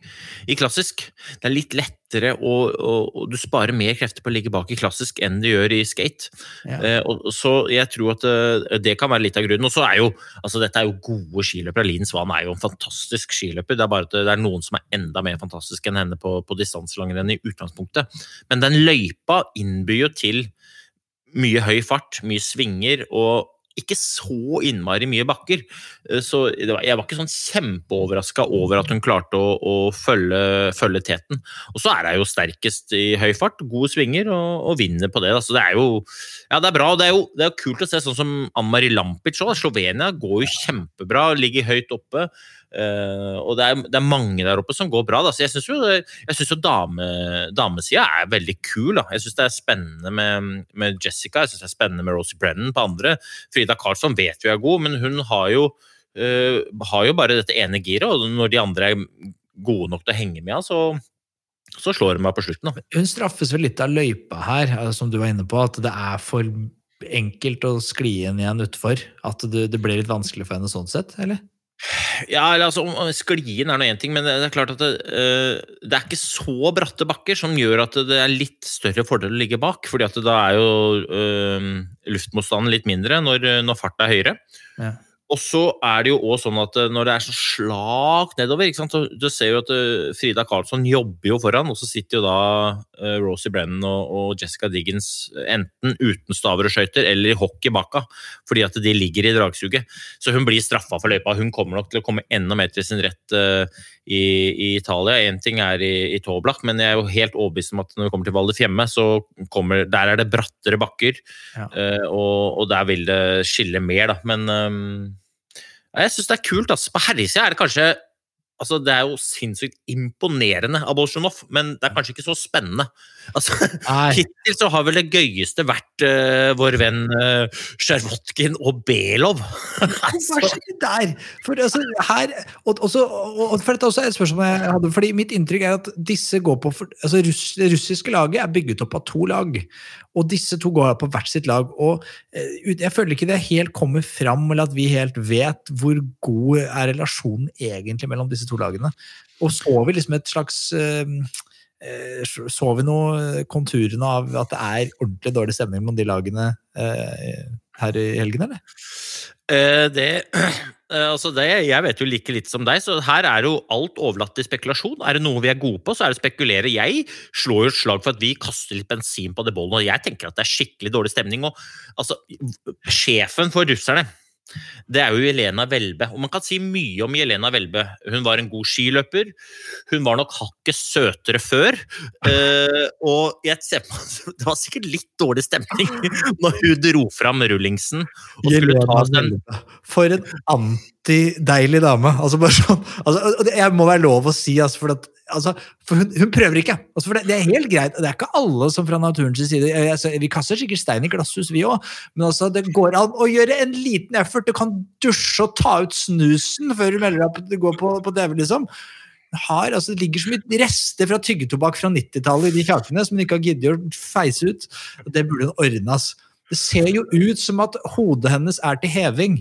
i klassisk. Det er litt lettere, og, og, og du sparer mer krefter på å ligge bak i klassisk enn du gjør i skate. Ja. Eh, og, så jeg tror at eh, det kan være litt av grunnen. Og så er jo, altså dette er jo gode skiløpere. Linn Svan er jo en fantastisk skiløper. Det er bare at det er noen som er enda mer fantastisk enn henne på, på distanselangrenn i utgangspunktet. Men den løypa innbyr jo til mye høy fart, mye svinger og ikke så innmari mye bakker. Eh, Så jeg var ikke sånn kjempeoverraska over at hun klarte å, å følge, følge teten. Og så er hun jo sterkest i høy fart, gode svinger, og, og vinner på det. Da. Så det er jo ja, det er bra. Det er jo, det er kult å se sånn som Ann-Mari Lampic òg. Slovenia går jo kjempebra, ligger høyt oppe. Eh, og det er, det er mange der oppe som går bra. Da. Så jeg syns jo, synes jo dame, damesida er veldig kul. Da. Jeg syns det er spennende med, med Jessica, jeg synes det er spennende med Rosie Brennan på andre. Frida Karlsson vet vi er god, men hun har jo, uh, har jo bare dette ene giret, og når de andre er gode nok til å henge med så, så slår hun meg på slutten. Da. Hun straffes vel litt av løypa her, eh, som du var inne på, at det er for enkelt å skli inn igjen utfor. At det, det ble litt vanskelig for henne sånn sett, eller? Ja, altså, Sklien er nå én ting, men det er klart at det, eh, det er ikke så bratte bakker som gjør at det er litt større fordel å ligge bak. fordi at da er jo eh, luftmotstanden litt mindre når, når farta er høyere. Ja. Og så er det jo også sånn at eh, når det er så slakt nedover, ikke sant? så du ser jo at eh, Frida Karlsson jobber jo foran, og så sitter jo da eh, Rosie Brennan og, Jessica Diggins enten uten staver og skøyter eller i hockey baka, fordi at de ligger i dragsuget. Så hun blir straffa for løypa. Hun kommer nok til å komme enda mer til sin rett i, i Italia. Én ting er i, i Toblach, men jeg er jo helt overbevist om at når vi kommer til Val di Fiemme, så kommer Der er det brattere bakker, Ja. og, og der vil det skille mer, da. Men ehm, jeg syns det er kult. Altså. På herresida er det kanskje Altså, Det er jo sinnssykt imponerende av Bolsjunov, men det er kanskje ikke så spennende. Altså, Hittil så har vel det gøyeste vært uh, vår venn uh, Sjervotkin og Belov. Hva skjer der? For, altså, her, og, også, og, for dette er også et spørsmål jeg hadde, fordi Mitt inntrykk er at disse går på for, altså russ, Det russiske laget er bygget opp av to lag, og disse to går på hvert sitt lag. og eh, Jeg føler ikke det helt kommer fram, eller at vi helt vet hvor god er relasjonen egentlig mellom disse to lagene. Og så vi liksom et slags eh, eh, Så vi noe konturene av at det er ordentlig dårlig stemning mellom de lagene eh, her i helgen, eller? Eh, det, eh, altså det, jeg vet jo like litt som deg, så her er jo alt overlatt til spekulasjon. Er det noe vi er gode på, så er det å spekulere. Jeg slår jo et slag for at vi kaster litt bensin på det bollen, og jeg tenker at det er skikkelig dårlig stemning. Og, altså, sjefen for russerne, det er jo Jelena Welbe. Og man kan si mye om Jelena Welbe. Hun var en god skiløper. Hun var nok hakket søtere før. Eh, og jeg ser på Det var sikkert litt dårlig stemning når hun dro fram rullingsen og skulle ta For en For alltid deilig dame. Altså bare sånn, altså, jeg må være lov å si, altså, for, at, altså, for hun, hun prøver ikke. Altså, for det, det er helt greit. Det er ikke alle som fra naturens side eh, altså, Vi kaster sikkert stein i glasshus, vi òg, men altså, det går an å gjøre en liten effort. Du kan dusje og ta ut snusen før du melder deg på du går på, på TV, liksom. Har, altså, det ligger så mye rester fra tyggetobakk fra 90-tallet i de kjakene som hun ikke har giddet å feise ut. Det burde hun ordne. ass. Det ser jo ut som at hodet hennes er til heving.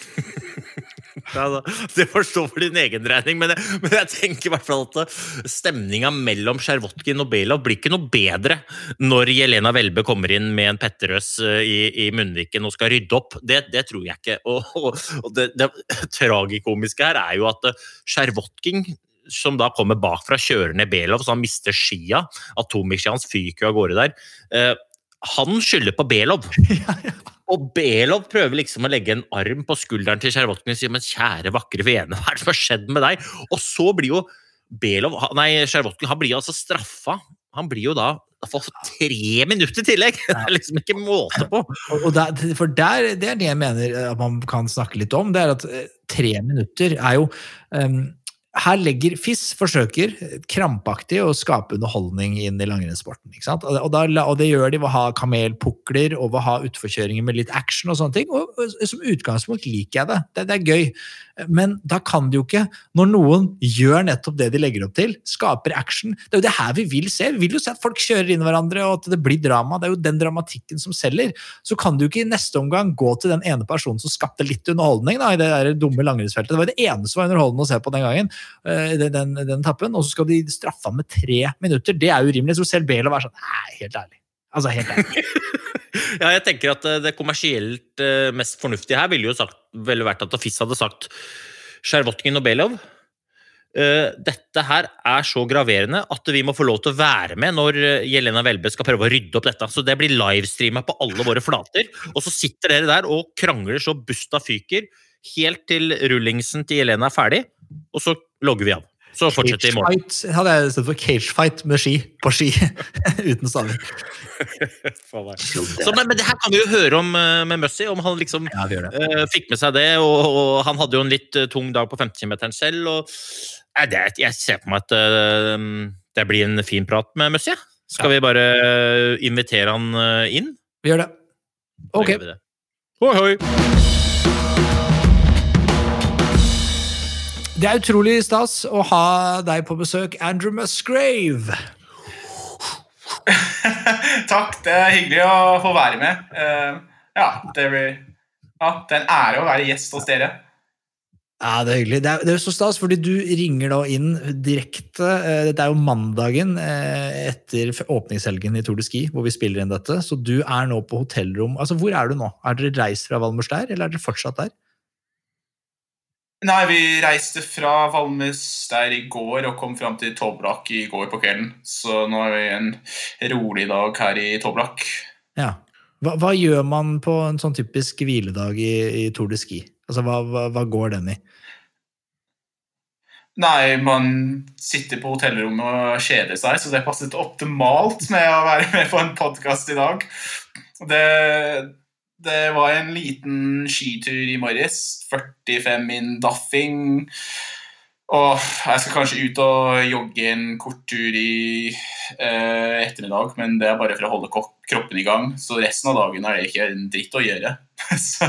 Ja, det får stå for din egen regning, men jeg, men jeg tenker i hvert fall at stemninga mellom Sjervotkin og Belov blir ikke noe bedre når Jelena Welbe kommer inn med en Petterøes eh, i, i munnviken og skal rydde opp. Det, det tror jeg ikke. Og, og, det, det tragikomiske her er jo at Sjervotkin som da kommer bakfra, kjører ned Belov, så han mister skia. Atomic-skia hans fyker av gårde der. Eh, han skylder på Belov. Og Belov prøver liksom å legge en arm på skulderen til Sjervotkin og si men kjære, vakre vene, hva er det som har skjedd med deg? Og så blir jo Belov, nei, Sjervotkin han blir altså straffa. Han blir jo da for tre minutter i tillegg! Det er liksom ikke måte på. Der, for der, det er det jeg mener at man kan snakke litt om. det er at eh, Tre minutter er jo um, her legger FIS forsøker krampaktig å skape underholdning inn i langrennssporten. Og, da, og, det gjør de ved å ha kamelpukler og ved å ha utforkjøringer med litt action. og sånne ting, og, og Som utgangspunkt liker jeg det. det. Det, er gøy. Men da kan det jo ikke, når noen gjør nettopp det de legger opp til, skaper action Det er jo det her vi vil se. Vi vil jo se at folk kjører inn hverandre, og at det blir drama. Det er jo den dramatikken som selger. Så kan du ikke i neste omgang gå til den ene personen som skapte litt underholdning da, i det der dumme langrennsfeltet. Det var det eneste som var underholdende å se på den gangen. Uh, den, den, tappen, Og så skal de straffe ham med tre minutter. Det er urimelig. Så selv Belov er sånn Nei, helt ærlig. Altså, helt ærlig. ja, jeg tenker at det kommersielt uh, mest fornuftige her ville jo sagt, vel vært at Afis hadde sagt Sjervotkin og Belov. Dette her er så graverende at vi må få lov til å være med når Jelena Welbe skal prøve å rydde opp dette. Så det blir livestreama på alle våre flater. Og så sitter dere der og krangler så busta fyker helt til rullingsen til Jelena er ferdig, og så logger vi av. Så fortsetter vi i morgen. Fight hadde jeg sett for cagefight med ski. På ski. Uten staver. Men, men, det her kan vi jo høre om uh, med Mussy, om han liksom ja, uh, fikk med seg det. Og, og, han hadde jo en litt uh, tung dag på 50 km selv. Og, det, jeg ser på meg at det blir en fin prat med. Skal ja. vi bare invitere han inn? Vi gjør det. Ok. Hoi, hoi. Det er utrolig stas å ha deg på besøk, Andrew Musgrave. Takk, det er hyggelig å få være med. Uh, ja, det blir ja, det er en ære å være gjest hos dere. Ja, Det er hyggelig. Det er, det er så stas, fordi du ringer da inn direkte. Uh, dette er jo mandagen uh, etter åpningshelgen i Tour de Ski, hvor vi spiller inn dette. Så du er nå på hotellrom. Altså, Hvor er du nå? Er dere reist fra Valmors der, eller er dere fortsatt der? Nei, vi reiste fra Valmes der i går og kom fram til Toblak i går på kvelden. Så nå er vi en rolig dag her i Toblak. Ja. Hva, hva, gjør man på en sånn typisk hviledag i, i Tour de Ski? Altså, hva, hva, hva, går den i? Nei, man sitter på hotellrommet og kjeder seg, så det passet optimalt med å være med på en podkast i dag. Det, det var en liten skitur i morges. 45 min daffing. Og jeg skal kanskje ut og jogge en kort tur i eh, ettermiddag, men det er bare for å holde kroppen i gang. Så resten av dagen er det ikke en dritt å gjøre. så,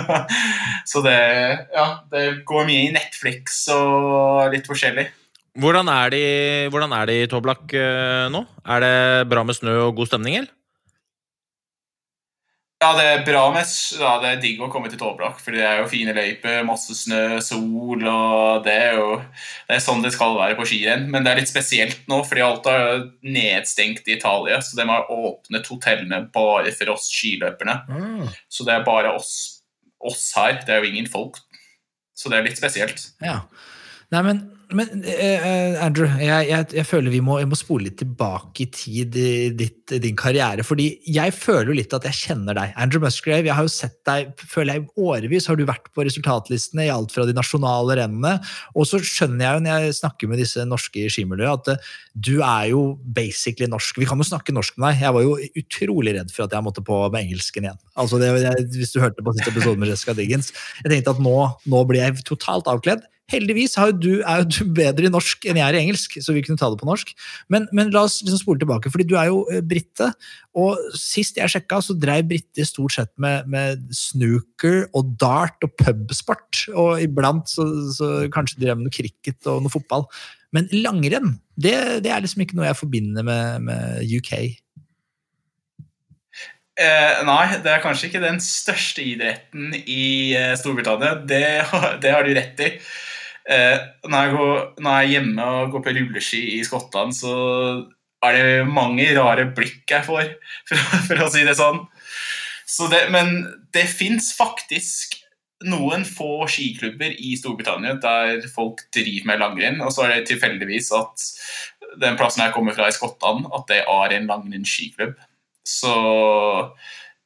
så det, ja, det går mye i Netflix og litt forskjellig. Hvordan er det, hvordan er det i Toblak eh, nå? Er det bra med snø og god stemning, eller? Ja, det er bra med ja, Det er digg å komme til Toblak, for det er jo fine løyper, masse snø, sol og Det er jo det er sånn det skal være på skirenn. Men det er litt spesielt nå, fordi alt er nedstengt i Italia. Så de har åpnet hotellene bare for oss skiløperne. Mm. Så det er bare oss, oss, her. Det er jo ingen folk. Så det er litt spesielt. Ja. Nei, men Men eh, Andrew, jeg, jeg, jeg føler vi må, må spole litt tilbake i tid i ditt, din karriere. fordi jeg føler jo litt at jeg kjenner deg. Andrew Musgrave, jeg har jo sett deg føler jeg årevis har du vært på resultatlistene i alt fra de nasjonale rennene. Og så skjønner jeg jo når jeg snakker med disse norske i skimiljøet, at eh, du er jo basically norsk. Vi kan jo snakke norsk med deg. Jeg var jo utrolig redd for at jeg måtte på med engelsken igjen. Altså det, jeg, hvis du hørte på siste episode med Jessica Diggins. Jeg tenkte at nå, nå blir jeg totalt avkledd. Heldigvis er jo, du, bedre i norsk enn jeg er i engelsk, så vi kunne ta det på norsk. Men, men la oss liksom spole tilbake, fordi du er jo eh, brite. Og sist jeg sjekka, så dreiv briter stort sett med, med, snooker og dart og pubsport. Og iblant så, så kanskje drev med noe cricket og noe fotball. Men langrenn, det, det er liksom ikke noe jeg forbinder med, med UK. Eh, nei, det er kanskje ikke den største idretten i eh, Storbritannia. Det, det, har du rett i. Eh, når, jeg går, når, jeg er hjemme og går på rulleski i Skottland, så er det mange rare blikk jeg får, for, for å si det sånn. Så det, men det fins faktisk noen få skiklubber i Storbritannia der folk driver med langrenn, og så er det tilfeldigvis at den plassen jeg kommer fra i Skottland, at det er en langrennsskiklubb. Så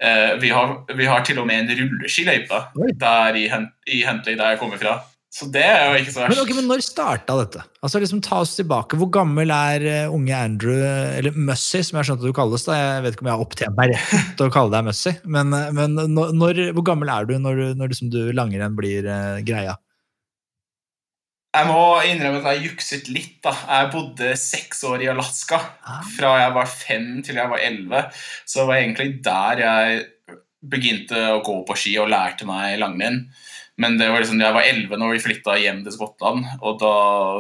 eh, vi, har, vi, har, til og med en rulleskiløype der i, i Hentley, der jeg kommer fra. Så det er jo ikke så verst. Men, okay, men når starta dette? Altså liksom Ta oss tilbake. Hvor gammel er uh, unge Andrew, eller Mussy, som jeg skjønte du kalles? da, Jeg vet ikke om jeg har opptjent meg rett til å kalle deg Mussy. Men, uh, men når, hvor gammel er du når, når liksom du langrenn blir uh, greia? Jeg må innrømme at jeg jukset litt. da. Jeg bodde seks år i Alaska. Ah. Fra jeg var fem til jeg var elleve. Så det var egentlig der jeg begynte å gå på ski og lærte meg langrenn. Men det var liksom, jeg var elleve når vi flytta hjem til Skottland, og da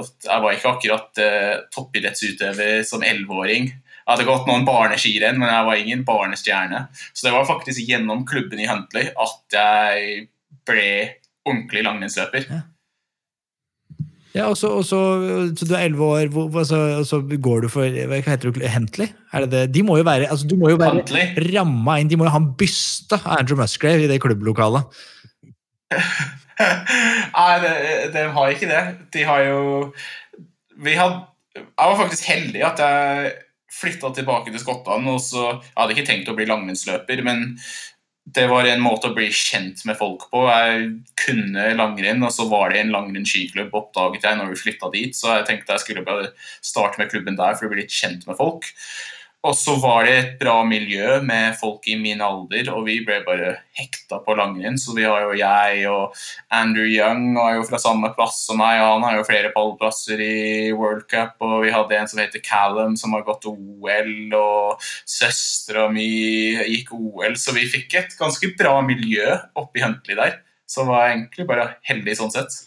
jeg var ikke akkurat eh, toppidrettsutøver som elleveåring. Jeg hadde gått noen barneskirenn, men jeg var ingen barnestjerne. Så det var faktisk gjennom klubben i Huntley at jeg ble ordentlig langrennsløper. Ja. Ja, og så, og så, så du er elleve år, og så, så, går du for Hva heter det? Hentley? Er det det? De må jo være, altså, du må jo være ramma inn, de må jo ha en byste av Andrew Musgrave i det klubblokalet. Nei, de, har ikke det. De har jo Vi hadde Jeg var faktisk heldig at jeg flytta tilbake til Skottland. og så, Jeg hadde ikke tenkt å bli langrennsløper, men det var en måte å bli kjent med folk på. Jeg kunne langrenn, og så var det en langrennsskiklubb, oppdaget jeg når vi flytta dit. Så jeg tenkte jeg skulle bare starte med klubben der for å bli litt kjent med folk. Og så var det et bra miljø med folk i min alder, og vi ble bare hekta på langrenn. Så vi har jo jeg og Andrew Young og er jo fra samme plass som meg, han har jo flere pallplasser i World Cup. Og vi hadde en som heter Callum, som har gått OL, og søstera mi gikk OL. Så vi fikk et ganske bra miljø oppi Huntley der. Så var jeg egentlig bare heldig sånn sett.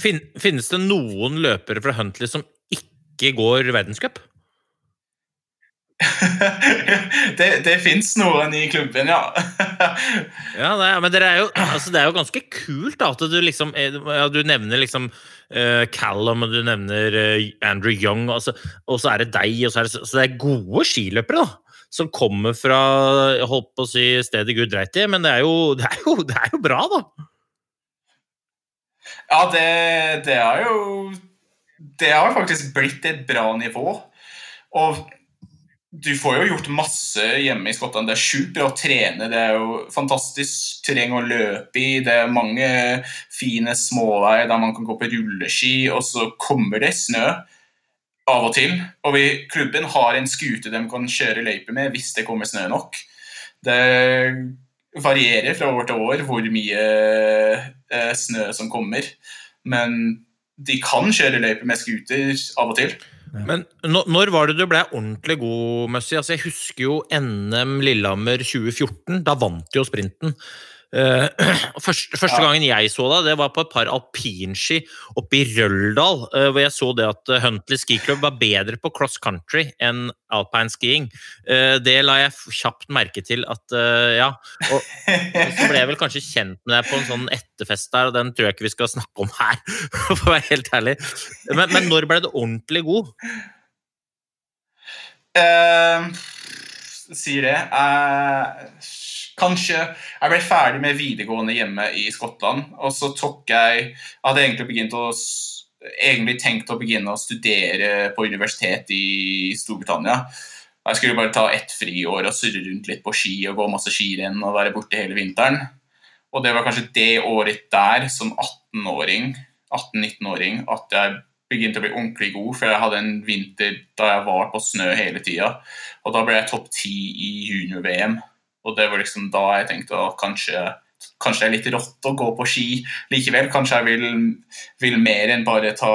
finnes det noen løpere fra Huntley som ikke går verdenscup? Det det fins noen i klubben, ja. ja, det er, men det er, jo, altså, det er jo ganske kult da, at du liksom ja, Du nevner liksom uh, Callum, og du nevner uh, Andrew Young, og så, og så, er det deg. Og så, er det, så det er gode skiløpere da, som kommer fra holdt på å si stedet Gud dreit i, men det er, jo, det, er jo, det er jo bra, da. Ja, det, det er jo Det har faktisk blitt et bra nivå. Og du får jo gjort masse hjemme i Skottland. Det er sjukt bra å trene. Det er jo fantastisk terreng å løpe i. Det er mange fine småveier der man kan gå på rulleski, og så kommer det snø av og til. Og vi, klubben har en skute de kan kjøre løype med hvis det kommer snø nok. Det varierer fra år til år hvor mye eh, snø som kommer. Men de kan kjøre løype med scooter av og til. Men når var det du ble ordentlig god, Mussi? Altså, jeg husker jo NM Lillehammer 2014. Da vant jo sprinten. Uh, første, første, gangen jeg så deg, det var på et par alpinski oppe i Røldal. Uh, hvor jeg så det at uh, Huntley Ski Club var bedre på cross country enn alpine skiing. det la jeg kjapt merke til at Ja. Og, så ble jeg vel kanskje kjent med deg på en sånn etterfest der, og den tror jeg ikke vi skal snakke om her, for å være helt ærlig. Men, men når ble du ordentlig god? sier det. Uh Kanskje Jeg ble ferdig med videregående hjemme i Skottland, og så tok jeg hadde egentlig begynt å egentlig tenkt å begynne å studere på universitet i Storbritannia. Jeg skulle bare ta ett friår og surre rundt litt på ski og gå masse skirenn og være borte hele vinteren. Og det var kanskje det året der, som 18-åring, 18-19-åring, at jeg begynte å bli ordentlig god, for jeg hadde en vinter da jeg var på snø hele tida. Og da ble jeg topp ti i junior-VM. Og det var liksom da jeg tenkte at kanskje, kanskje det er litt rått å gå på ski likevel. Kanskje jeg vil, vil mer enn bare ta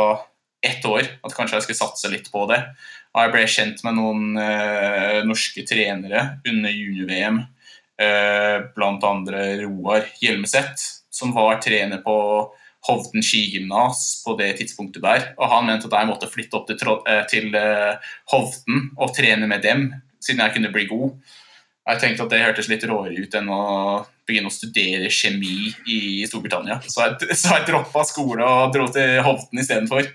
ett år. At kanskje jeg skulle satse litt på det. Og jeg ble kjent med noen eh, norske trenere under junior-VM. Eh, blant andre Roar Hjelmeset, som var trener på Hovden skigymnas på det tidspunktet der. Og han mente at jeg måtte flytte opp til, eh, til eh, Hovden og trene med dem, siden jeg kunne bli god. Jeg tenkte at det hørtes litt råere ut enn å begynne å studere kjemi i Storbritannia. Så jeg, så jeg droppa skole og dro til Hovden istedenfor.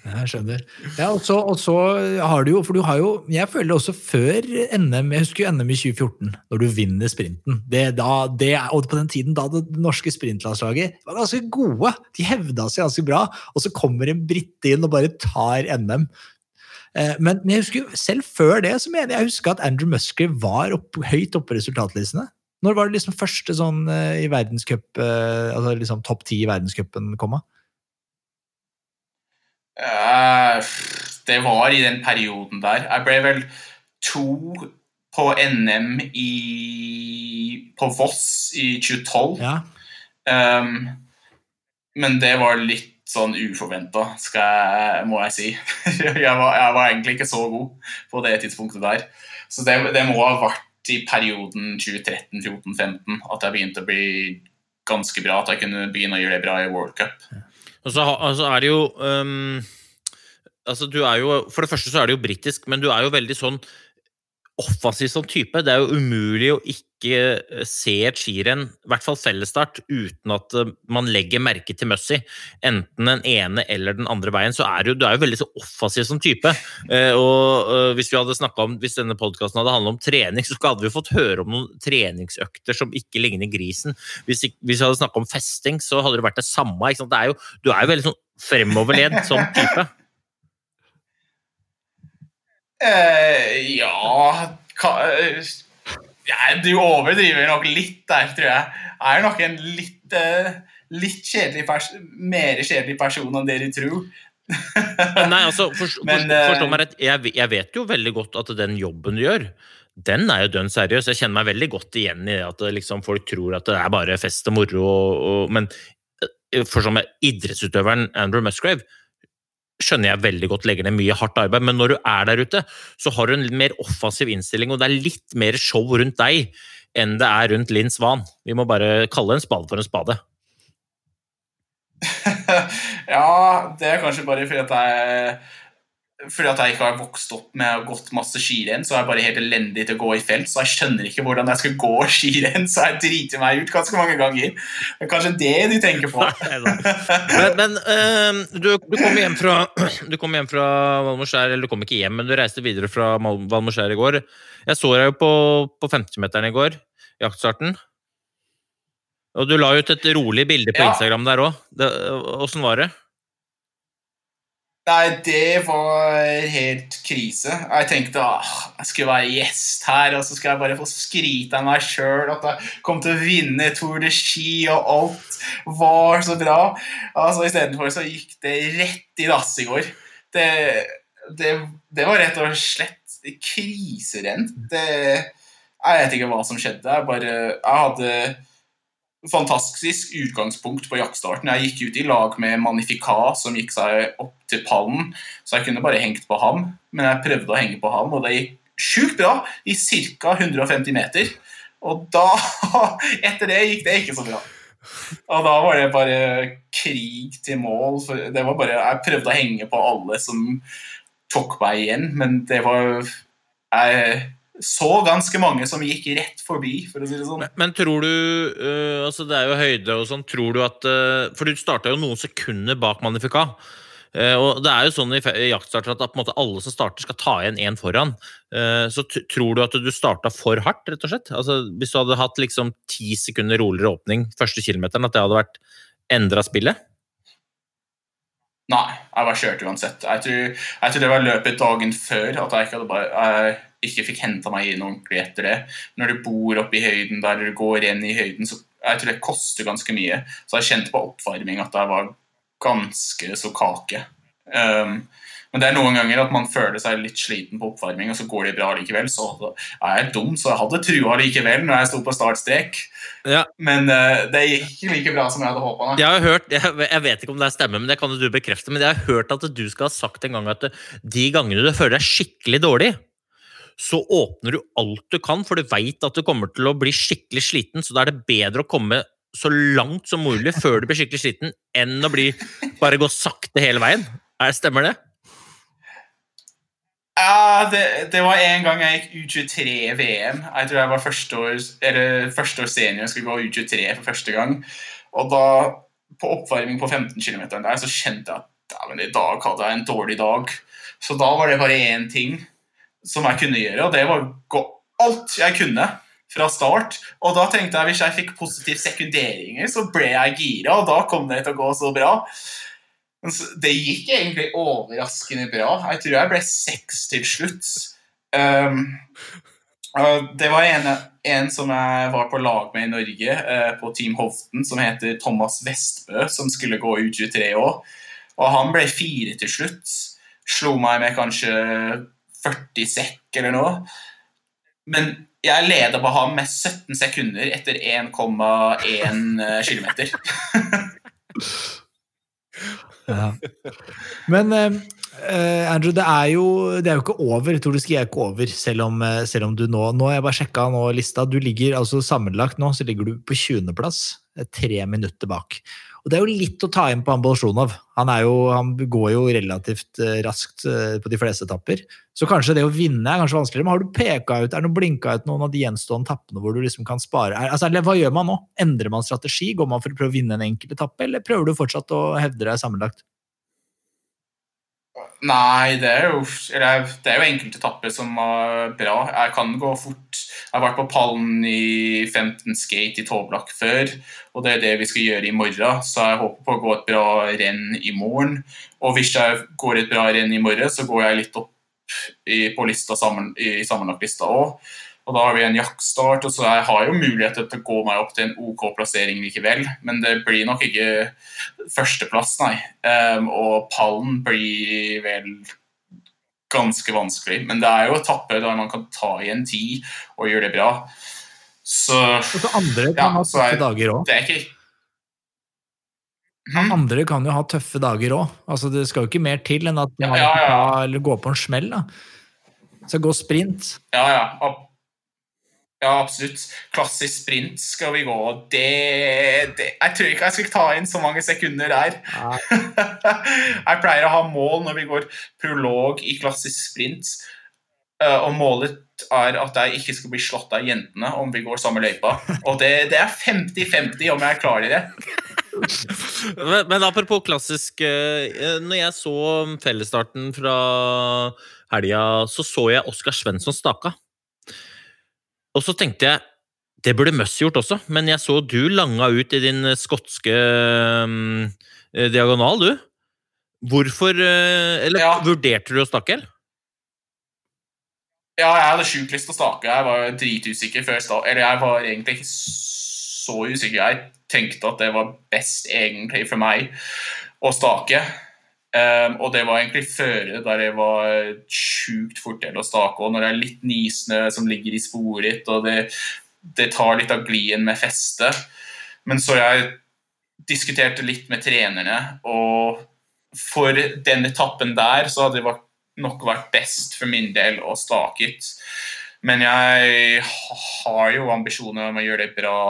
Jeg skjønner. Ja, og så, og så har du jo, for du har jo Jeg føler også før NM Jeg husker jo NM i 2014, når du vinner sprinten. Det, da, det, og på den tiden da det norske sprintlandslaget var ganske gode. De hevda seg ganske bra. Og så kommer en brite inn og bare tar NM. Eh, Men, men jeg husker selv før det så mener jeg jeg husker at Andrew Musgrave var opp, høyt oppe på resultatlistene. Når var det liksom første sånn eh, i verdenscup, eh, altså liksom topp ti i verdenscupen kom av? Eh, Det var i den perioden der. Jeg ble vel to på NM i, på Voss i 2012. Ja. Um, men det var litt sånn uforventa, må jeg si. jeg, var, jeg var egentlig ikke så god på det tidspunktet der. Så det, det må ha vært i perioden 2013-2014-15 at jeg begynte å bli ganske bra. At jeg kunne begynne å gjøre det bra i World Cup. Og så altså er det jo um, altså du er jo, For det første så er det jo britisk, men du er jo veldig sånn offensiv som type. Det er jo umulig å ikke eh, se et skirenn, i hvert fall fellesstart, uten at eh, man legger merke til Mussy. Enten den ene eller den andre veien, så er du, du er jo veldig så offensiv som type. Eh, og eh, hvis vi hadde om, hvis denne podkasten hadde handlet om trening, så hadde vi fått høre om noen treningsøkter som ikke ligner grisen. Hvis, vi hadde snakket om festing, så hadde det vært det samme. Ikke? Det er jo, du er jo veldig sånn fremoverlent som type. Eh, ja ka, eh, ja, Du overdriver nok litt der, tror jeg. Jeg er nok en litt, uh, litt kjedelig pers mer kjedelig person enn det du tror. Nei, altså, forstå, Men, forstå, forstå eh, meg rett. Jeg, jeg vet jo veldig godt at den jobben du gjør, den er jo dønn seriøs. Jeg kjenner meg veldig godt igjen i det at liksom, folk tror at det er bare fest og moro. Og, og, men eh, for som idrettsutøveren Andrew Musgrave skjønner jeg veldig godt legger ned mye hardt arbeid, men når du er der ute, så har du en litt mer offensiv innstilling, og det er litt mer show rundt deg enn det er rundt Linn Svan. Vi må bare kalle en spade for en spade. ja, det er kanskje bare fordi at jeg fordi at jeg ikke har vokst opp med og gått masse skirenn, så er jeg bare helt elendig til å gå i felt. Så jeg skjønner ikke hvordan jeg skal gå skirenn, så jeg driter meg ut ganske mange ganger. Det er kanskje det du tenker på. Men, men eh, du, du kom hjem fra Du kom hjem fra Valmorskjær, eller du kom ikke hjem, men du reiste videre fra Valmorskjær i går. Jeg så deg jo på, på 50-meteren i går, jaktstarten. Og du la ut et rolig bilde på Ja. Instagram der òg. Åssen var det? Nei, det var helt krise. Jeg tenkte ah, jeg skulle være gjest her, og så skal jeg bare få skryte av meg sjøl at jeg kom til å vinne Tour de Ski, og alt var så bra. Altså, Istedenfor så gikk det rett i dass i går. Det, det, det var rett og slett kriserenn. Det, jeg vet ikke hva som skjedde. Jeg bare Jeg hadde fantastisk utgangspunkt på jaktstarten. Jeg gikk ut i lag med Magnifica, som gikk seg opp til pallen, så jeg kunne bare hengt på ham. Men jeg prøvde å henge på ham, og det gikk sjukt bra i ca. 150 meter. Og da, etter det, gikk det ikke så bra. Og da var det bare krig til mål. Det var bare, jeg prøvde å henge på alle som tok meg igjen, men det var Jeg så ganske mange som gikk rett forbi, for å si det sånn. Men, men tror du uh, altså Det er jo høyde og sånn. Tror du at uh, For du starta jo noen sekunder bak Magnifica. Uh, og det er jo sånn i i jaktstarter at måte alle som starter, skal ta igjen én foran. Så tror du at du starta for hardt, rett og slett? Altså, hvis du hadde hatt liksom ti sekunder roligere åpning første kilometeren, at det hadde vært endra spillet? Nei, jeg var kjørt uansett. Jeg tror, jeg tror det var løpet dagen før at jeg ikke, hadde bare, jeg ikke fikk henta meg inn ordentlig etter det. Når du bor oppe i høyden der du går inn i høyden, så jeg tror det koster ganske mye. Så jeg kjente på oppvarming at jeg var ganske så kake. Um, men det er noen ganger at man føler seg litt sliten på oppvarming, og så går det bra likevel. Så er jeg dum, så jeg hadde trua likevel når jeg sto på startstrek. Ja. Men uh, det gikk ikke like bra som jeg hadde håpa. Jeg har hørt, jeg, jeg vet ikke om det er stemme, men det kan du bekrefte, men jeg har hørt at du skal ha sagt en gang at de gangene du føler deg skikkelig dårlig, så åpner du alt du kan, for du veit at du kommer til å bli skikkelig sliten, så da er det bedre å komme så langt som mulig før du blir skikkelig sliten, enn å bli, bare gå sakte hele veien. Er, stemmer det? Ja, det, det var en gang jeg gikk U23-VM. Jeg tror jeg var første år, eller første senior og skulle gå U23 for første gang. Og da, på oppvarming på 15 km der, så kjente jeg at i dag hadde jeg en dårlig dag. Så da var det bare én ting som jeg kunne gjøre, og det var gå alt jeg kunne fra start. Og da tenkte jeg hvis jeg fikk positive sekunderinger, så ble jeg gira, og da kom det til å gå så bra. Det gikk egentlig overraskende bra. Jeg tror jeg ble seks til slutt. Um, det var en, en, som jeg var på lag med i Norge, uh, på Team Hoften, som heter Thomas Vestbø, som skulle gå U23 òg. Og han ble fire til slutt. Slo meg med kanskje 40 sekk eller noe. Men jeg leder på ham med 17 sekunder etter 1,1 km. Ja. Men uh, Andrew, det er, jo, det er jo ikke over. Tour de Ski er ikke over, selv om, eh, selv om du nå Nå har jeg bare sjekka nå lista. Du ligger altså Sammenlagt nå så ligger du på 20.-plass, tre minutter bak. Og Det er jo litt å ta inn på Ambolsjunov. Han, han går jo relativt raskt på de fleste etapper. Så kanskje det å vinne er kanskje vanskeligere. Men har du peka ut, er det blinka ut noen av de gjenstående tappene hvor du liksom kan spare? Er, altså, eller hva gjør man nå? Endrer man strategi? Går man for å prøve å vinne en enkelt etappe, eller prøver du fortsatt å hevde deg sammenlagt? Nei, det er jo, det er jo enkelte etapper som var bra. Jeg kan gå fort. Jeg har vært på pallen i 15 skate i Toblak før, og det er det vi skal gjøre i morgen. Så jeg håper på å gå et bra renn i morgen. Og hvis jeg går et bra renn i morgen, så går jeg litt opp i, på lista sammen, i sammenlagtlista òg. Og da har vi en jaktstart, og så jeg har jo muligheter til å gå meg opp til en OK plassering likevel. Men det blir nok ikke førsteplass, nei. Um, og pallen blir vel ganske vanskelig. Men det er jo etappe der man kan ta igjen tid og gjøre det bra. Så, og andre kan ja, ha tøffe dager òg. Er ikke Hm? Andre kan jo ha tøffe dager òg. Altså, det skal jo ikke mer til enn at man ja, ja, ja. Ta, gå på en smell. da. Så gå sprint. Ja, ja. Ja, absolutt. Klassisk sprint skal vi gå. Det, det, jeg tror ikke jeg skal ta inn så mange sekunder der. jeg pleier å ha mål når vi går prolog i klassisk sprint. Eh, og målet er at jeg ikke skal bli slått av jentene om vi går samme løypa. Og det, det er 50-50 om jeg klarer det. men, men, apropos klassisk eh, Når jeg så fellesstarten fra helga, så så jeg Oskar Svensson staka. Og så tenkte jeg det burde Møss gjort også, men jeg så du langa ut i din skotske um, diagonal, du. Hvorfor uh, Eller ja. vurderte du å stakke, eller? Ja, jeg hadde sjukt lyst til å stake. Jeg var dritusikker før start. Eller jeg var egentlig ikke så usikker. Jeg tenkte at det var best egentlig for meg å stake. Um, og det var egentlig føre da det var sjukt fort til å stake. Og når det er litt nysnø som ligger i sporet og det, det, tar litt av glien med festet. Men så jeg diskuterte litt med trenerne, og for den etappen der så hadde det nok vært best for min del å stake ut. Men jeg har jo ambisjoner om å gjøre det bra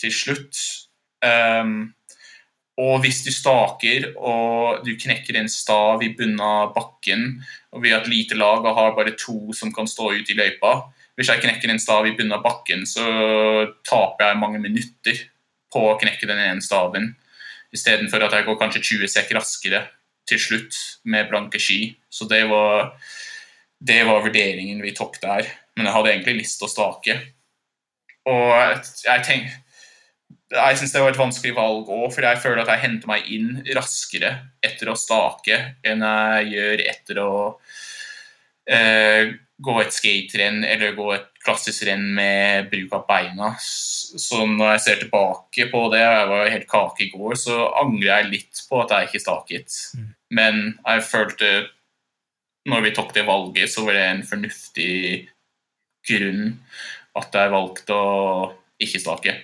til slutt. Um, og hvis du staker og du knekker en stav i bunnen av bakken, og vi har et lite lag og har bare to som kan stå ute i løypa Hvis jeg knekker en stav i bunnen av bakken, så taper jeg mange minutter på å knekke den ene staven, istedenfor at jeg går kanskje 20 sek raskere til slutt med blanke ski. Så det var, det var vurderingen vi tok der. Men jeg hadde egentlig lyst til å stake. Og jeg tenker jeg syns det var et vanskelig valg òg, for jeg føler at jeg henter meg inn raskere etter å stake enn jeg gjør etter å eh, gå et skaterenn eller gå et klassisk renn med bruk av beina. Så når jeg ser tilbake på det, og jeg var helt kake i går, så angrer jeg litt på at jeg ikke staket. Men jeg følte når vi tok det valget, så var det en fornuftig grunn at jeg valgte å ikke stake.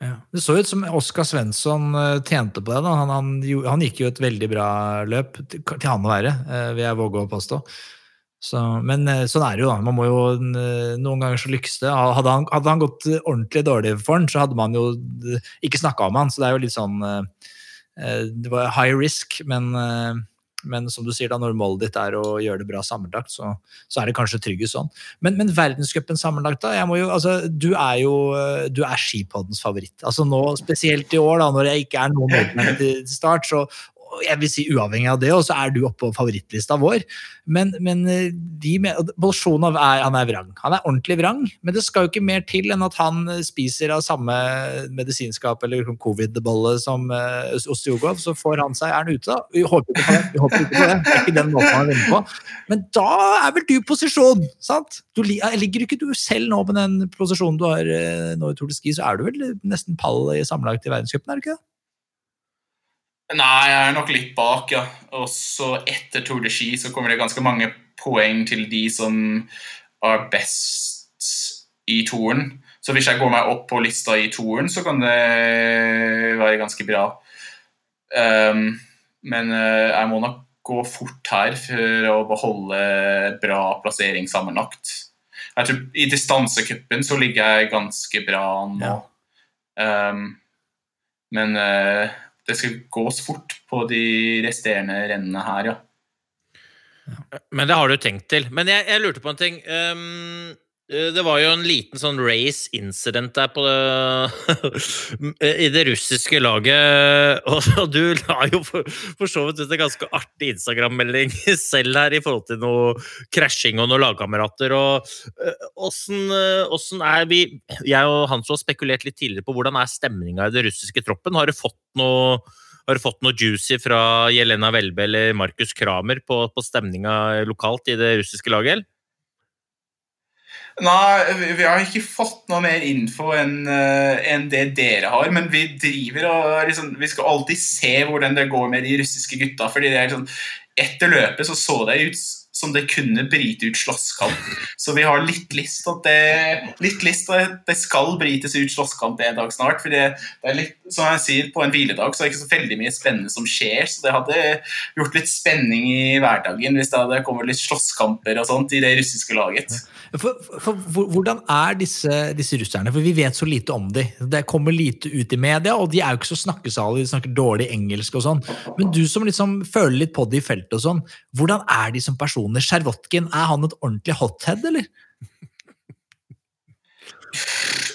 Ja. Det så ut som Oskar Svensson eh, tjente på det. Han, han, han gikk jo et veldig bra løp, til han å være, eh, vil jeg våge å påstå. Så, men eh, sånn er det jo, da. Man må jo, noen ganger så lykkes det. Hadde han, hadde han gått ordentlig dårlig for han, så hadde man jo ikke snakka om han. Så det er jo litt sånn Det var high risk, men, men som du sier, da, når målet ditt er å gjøre det bra sammenlagt, så, så er det kanskje tryggest sånn. Men, men verdenscupen sammenlagt, da? Jeg må jo, altså, du er jo du er skipoddens favoritt. Altså nå, Spesielt i år, da, når jeg ikke er noen målmenn til start, så jeg vil si uavhengig av det, og så er du oppe på favorittlista vår. Men, men eh, de Bolsjunov er, han er vrang. Han er ordentlig vrang, men det skal jo ikke mer til enn at han eh, spiser av samme medisinskap eller sånn covid-bolle som uh, så får han seg er han ute. da. Vi håper ikke på det. Vi håper ikke på det. Det er ikke den måten han vinner på. Men da er vel du i posisjon, sant? Du, ligger ikke du selv nå på den posisjonen du har nå i Tour de Ski, så er du vel nesten pall i sammenlagt i verdenscupen, er du ikke det? Nei, jeg er nok litt bak, ja. Og så etter Tour de Ski så kommer det ganske mange poeng til de som er best i touren. Så hvis jeg går meg opp på lista i touren, så kan det være ganske bra. Um, men uh, jeg må nok gå fort her for å beholde bra plassering sammenlagt. Jeg tror I distansecupen så ligger jeg ganske bra nå. Um, men eh, det skal gås fort på de resterende rennene her, ja. Men det har du tenkt til. Men jeg, jeg lurte på en ting. Eh, det var jo en liten sånn race incident der på det, i det russiske laget. Og du la jo for, for så vidt ut en ganske artig Instagram-melding selv her i forhold til noe krasjing og noen lagkamerater. Og eh, eh, åssen Jeg og Hans har spekulert litt tidligere på hvordan er stemninga i den russiske troppen. Har du fått noe har du fått noe juicy fra Jelena Welbe eller Markus Kramer på, på stemninga lokalt i det russiske laget? eller? Nei, vi- har ikke fått noe mer info enn en det dere har, men vi driver og liksom, Vi skal alltid se hvordan det går med de russiske gutta. fordi det er sånn, Etter løpet så så det ut som det kunne bryte ut slåsskamp. Så vi har litt lyst til at det, litt lyst at det skal brytes ut slåsskamp en dag snart. for det, det er litt, som jeg sier, På en hviledag så er det ikke så veldig mye spennende som skjer. Så det hadde gjort litt spenning i hverdagen hvis det hadde kommet litt slåsskamper og sånt i det russiske laget. For, for, for, hvordan er disse, disse russerne? For vi vet så lite om dem. Det kommer lite ut i media, og de er jo ikke så snakkesalige, de snakker dårlig engelsk og sånn. Men du som liksom føler litt på det i feltet og sånn, hvordan er de som personer? Sjervotkin, er han et ordentlig hothead, eller?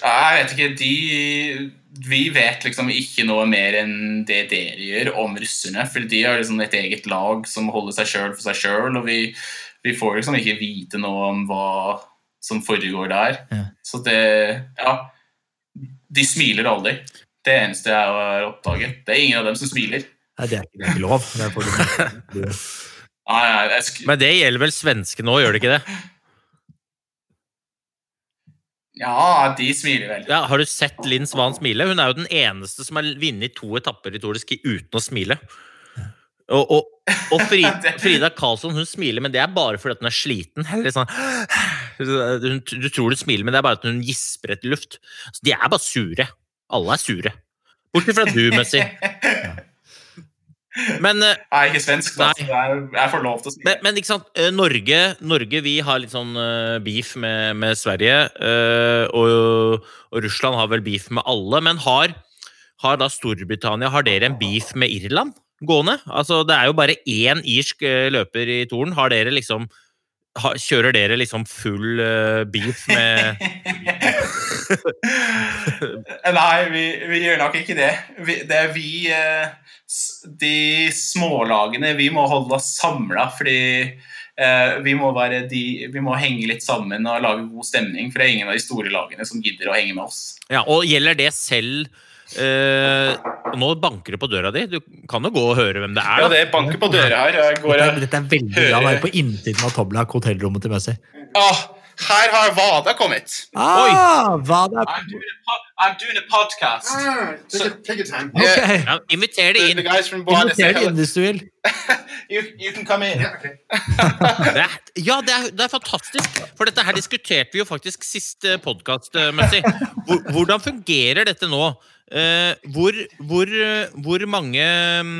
Jeg vet ikke, de Vi vet liksom ikke noe mer enn det dere gjør om russerne. For de har liksom et eget lag som holder seg sjøl for seg sjøl, og vi, vi får liksom ikke vite noe om hva som foregår der. Ja. Så det Ja. De smiler aldri. Det eneste jeg har oppdaget. Det er ingen av dem som smiler. Nei, det er ikke, det er ikke lov. Det er sk Men det gjelder vel svenskene òg, gjør det ikke det? ja, de smiler vel. Ja, har du sett Linn Svan smile? Hun er jo den eneste som har vunnet to etapper i Tour de Ski uten å smile. Og, og, og Fri, Frida Karlsson hun smiler, men det er bare fordi hun er sliten. Eller sånn, hun, du tror du smiler, men det er bare at hun gisper etter luft. Så de er bare sure. Alle er sure. Bortsett fra du, Messi. Men, eh, Jeg er ikke svensk, da, Nei. jeg, jeg får lov til å smile. men, men ikke sant, eh, Norge, Norge vi har litt sånn eh, beef med, med Sverige, og, og Russland har vel beef med alle. Men har, har da Storbritannia Har dere en beef med Irland gående? Altså, Det er jo bare én irsk løper i toren. Har dere liksom Kjører dere liksom full uh, beef med Nei, vi, vi gjør nok ikke det. Vi, det er vi uh, De smålagene, vi må holde oss samla, fordi uh, vi, må være de, vi må henge litt sammen og lage god stemning. For det er ingen av de store lagene som gidder å henge med oss. Ja, og Gjelder det selv eh, Nå banker det på døra di. Du kan jo gå og høre hvem det er. Ja, det banker på døra her. Jeg går Dette, er- dette er veldig bra. å er på innsiden av Toblak, hotellrommet til Messi. Ah, her har Vada kommet. Ah, Oi. er I'm doing a, I'm doing a podcast. Ah, take, your, take your time. Okay. Ja, inviter det inn. the guys from Vada say Inviter det inn hvis du vil. You, you can come in. Yeah, okay. Det ja, det er, det er fantastisk. For dette her diskuterte vi jo faktisk sist podkast, Messi. Hvor, hvordan fungerer dette nå? Eh, hvor, hvor, eh, hvor mange mm,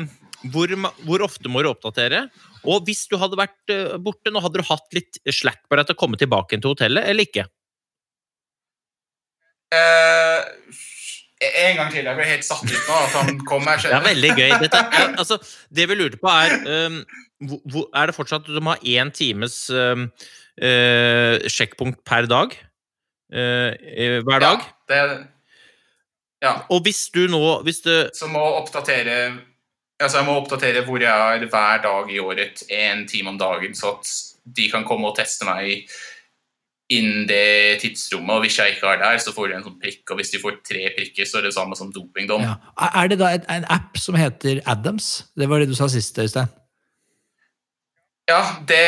hvor, hvor ofte må du oppdatere? Og hvis du hadde vært eh, borte nå, hadde du hatt litt slack på deg til å komme tilbake til hotellet, eller ikke? Uh, en gang til. Jeg ble helt satt ut nå at han kom her. Det er veldig gøy. Dette, altså, det vi lurte på, er um, hvor- Er det fortsatt du må ha én times um, uh, sjekkpunkt per dag? Eh, hver dag? Ja, det, ja. Og hvis du nå hvis du, Så må oppdatere Altså, jeg må oppdatere hvor jeg er hver dag i året, en time om dagen, så at de kan komme og teste meg innen det tidsrommet. Og hvis jeg ikke er der, så får de en sånn prikk, og hvis de får tre prikker, så er det samme som dopingdom. Ja. Er det da en, en app som heter Adams? Det var det du sa sist, Øystein. Ja, det,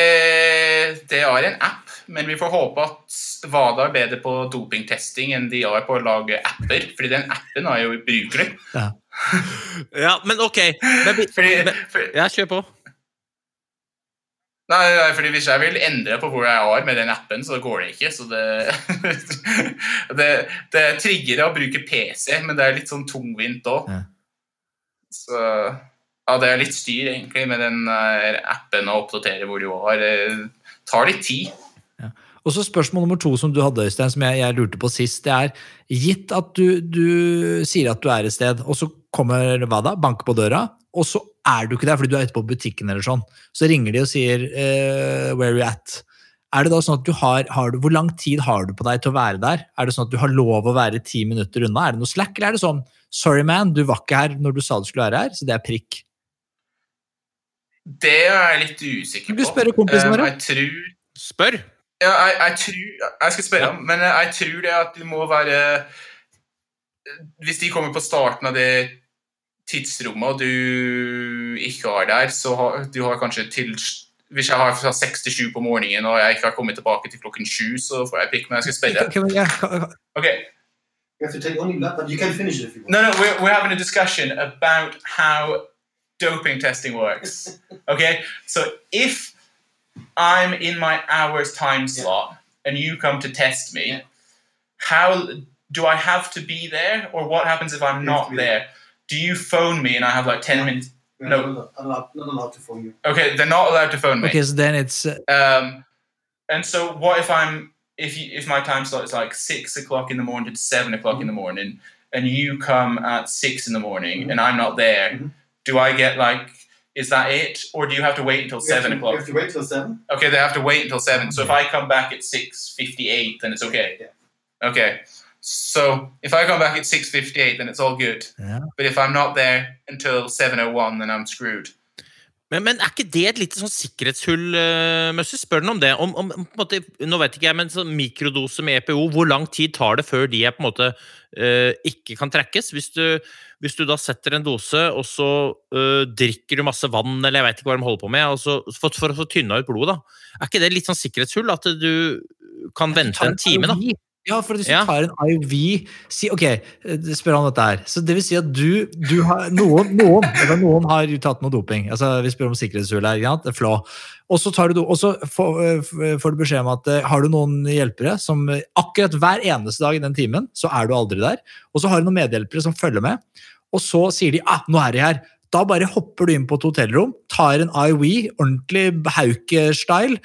det er en app, men vi får håpe at WADA er bedre på dopingtesting enn de er på å lage apper, fordi den appen er jo ubrukelig. Ja. Ja, men ok. Men, Fordi, men, for, ja, kjør på. nei, nei, fordi hvis jeg vil endre på hvor jeg er med den appen, så går det ikke. Så det, det, det trigger å bruke PC, men det er litt sånn tungvint òg. Ja. Så ja, det er litt styr egentlig med den eh, appen å oppdatere hvor du var. Det tar litt tid. Og så spørsmål nummer to som du hadde, Øystein, som jeg, jeg lurte på sist. Det er gitt at du, du sier at du er et sted, og så kommer hva da? Banker på døra, og så er du ikke der fordi du er ute på butikken eller sånn. Så ringer de og sier eh, 'where are you at'? Er det da sånn at du har, har du, Hvor lang tid har du på deg til å være der? Er det sånn at du har lov å være ti minutter unna? Er det noe slack, eller er det sånn 'sorry, man, du var ikke her når du sa du skulle være her', så det er prikk? Det er jeg litt usikker på. du spørre kompisen Um, vår, da? Jeg tror Spør. Ja, jeg, jeg tror Jeg skal spørre ham, men jeg tror det at du må være Hvis de kommer på starten av det tidsrommet, og du ikke har der, så har du har kanskje til Hvis jeg har fra seks til sju på morgenen, og jeg ikke har kommet tilbake til klokken sju, så får jeg prikk, men jeg skal kan- Okay. You have to take only lap, but you can finish it if you want. No, no, we're, we're having a discussion about how doping testing works. Okay, so if I'm in my hour's time slot and you come to test me, Yeah. how do I have to be there, or what happens if I'm not there? Do you phone me and I have like 10 minutes? We're No. Not, allowed- allowed, not allowed to phone you. Okay, they're not allowed to phone me. Ok, then it's uh, Um, and so what if I'm if you, if my time slot is like six o'clock in the morning to seven o'clock in the morning, and you come at six in the morning Mhm. and I'm not there, Mhm. do I get like is that it, or do you have to wait until You seven to- o'clock? You have to wait till seven. Okay, they have to wait until seven. So if I come back at six fifty-eight, then it's okay. Yeah. Okay. So if I come back at six fifty-eight, then it's all good. Yeah. But if I'm not there until seven oh one, then I'm screwed. Men, men er ikke det et lite sånn sikkerhetshull, uh, Møsse? Spør den om det. Om, om, på en måte, nå vet ikke jeg, men sånn mikrodose med EPO, hvor lang tid tar det før de er på en måte uh, ikke kan trekkes? Hvis du, hvis du da setter en dose, og så uh, drikker du masse vann, eller jeg vet ikke hva de holder på med, og så, for, for å få tynna ut blodet, da. Er ikke det litt sånn sikkerhetshull? At du kan vente en time, da? Ja, for hvis du Ja. tar en IOV si, Ok, eh, spør han dette her. Så det vil si at du, du har Noen, noen, eller noen har tatt noe doping. Altså, Vi spør om sikkerhetshull her. Ja. Det Flå. Og så, tar du, og så får, eh, får du beskjed om at eh, har du noen hjelpere som akkurat hver eneste dag i den timen, så er du aldri der. Og så har du noen medhjelpere som følger med. Og så sier de ah, nå er de her. Da bare hopper du inn på et hotellrom, tar en IOE, ordentlig Hauke-style,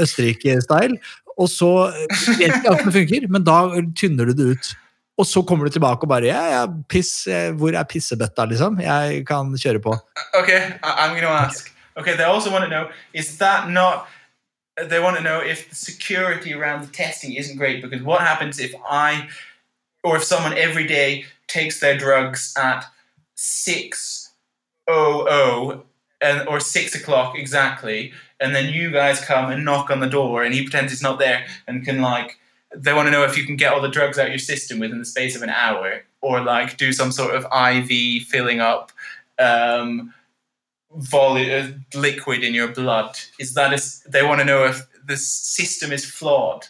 Østerrike-style, og så vet ikke det funker, men da tynner du det ut. Og så kommer du tilbake og bare ja, ja, piss, eh, Hvor er pissebøtta, liksom? Jeg kan kjøre på. Okay, I'm to ask. Okay, they also want to know is that not. They want to know if the security around the testing isn't great because what happens if I or if someone every day takes their drugs at 6 and or 6 o'clock exactly and then you guys come and knock on the door and he pretends he's not there and can like they want to know if you can get all the drugs out your system within the space of an hour, or like do some sort of IV filling up um, volu- uh, liquid in your blood. Is that a s they want to know if the system is flawed?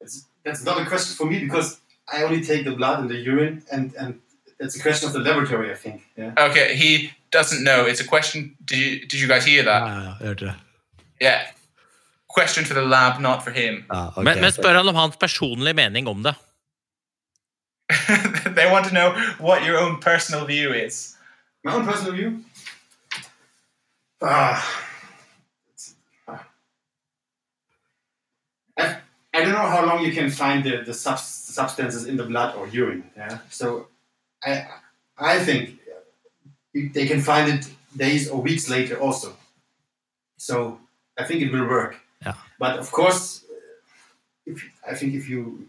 It's, that's not a question for me because I only take the blood and the urine, and and it's a question of the laboratory, I think. Yeah. Okay, he doesn't know. It's a question. Did you, did you guys hear that? Ja, ja, jeg hørte det. Yeah. Question for the lab, not for him. Ja, ok. Men, men spør han om hans personlige mening om det. they want to know what your own personal view is. My own personal view. Ah. It's- ah. I, I don't know how long you can find the, the subs- substances in the blood or urine. Yeah. So I I think they can find it days or weeks later also. So I think it will work. Yeah. But of course, if, I think if you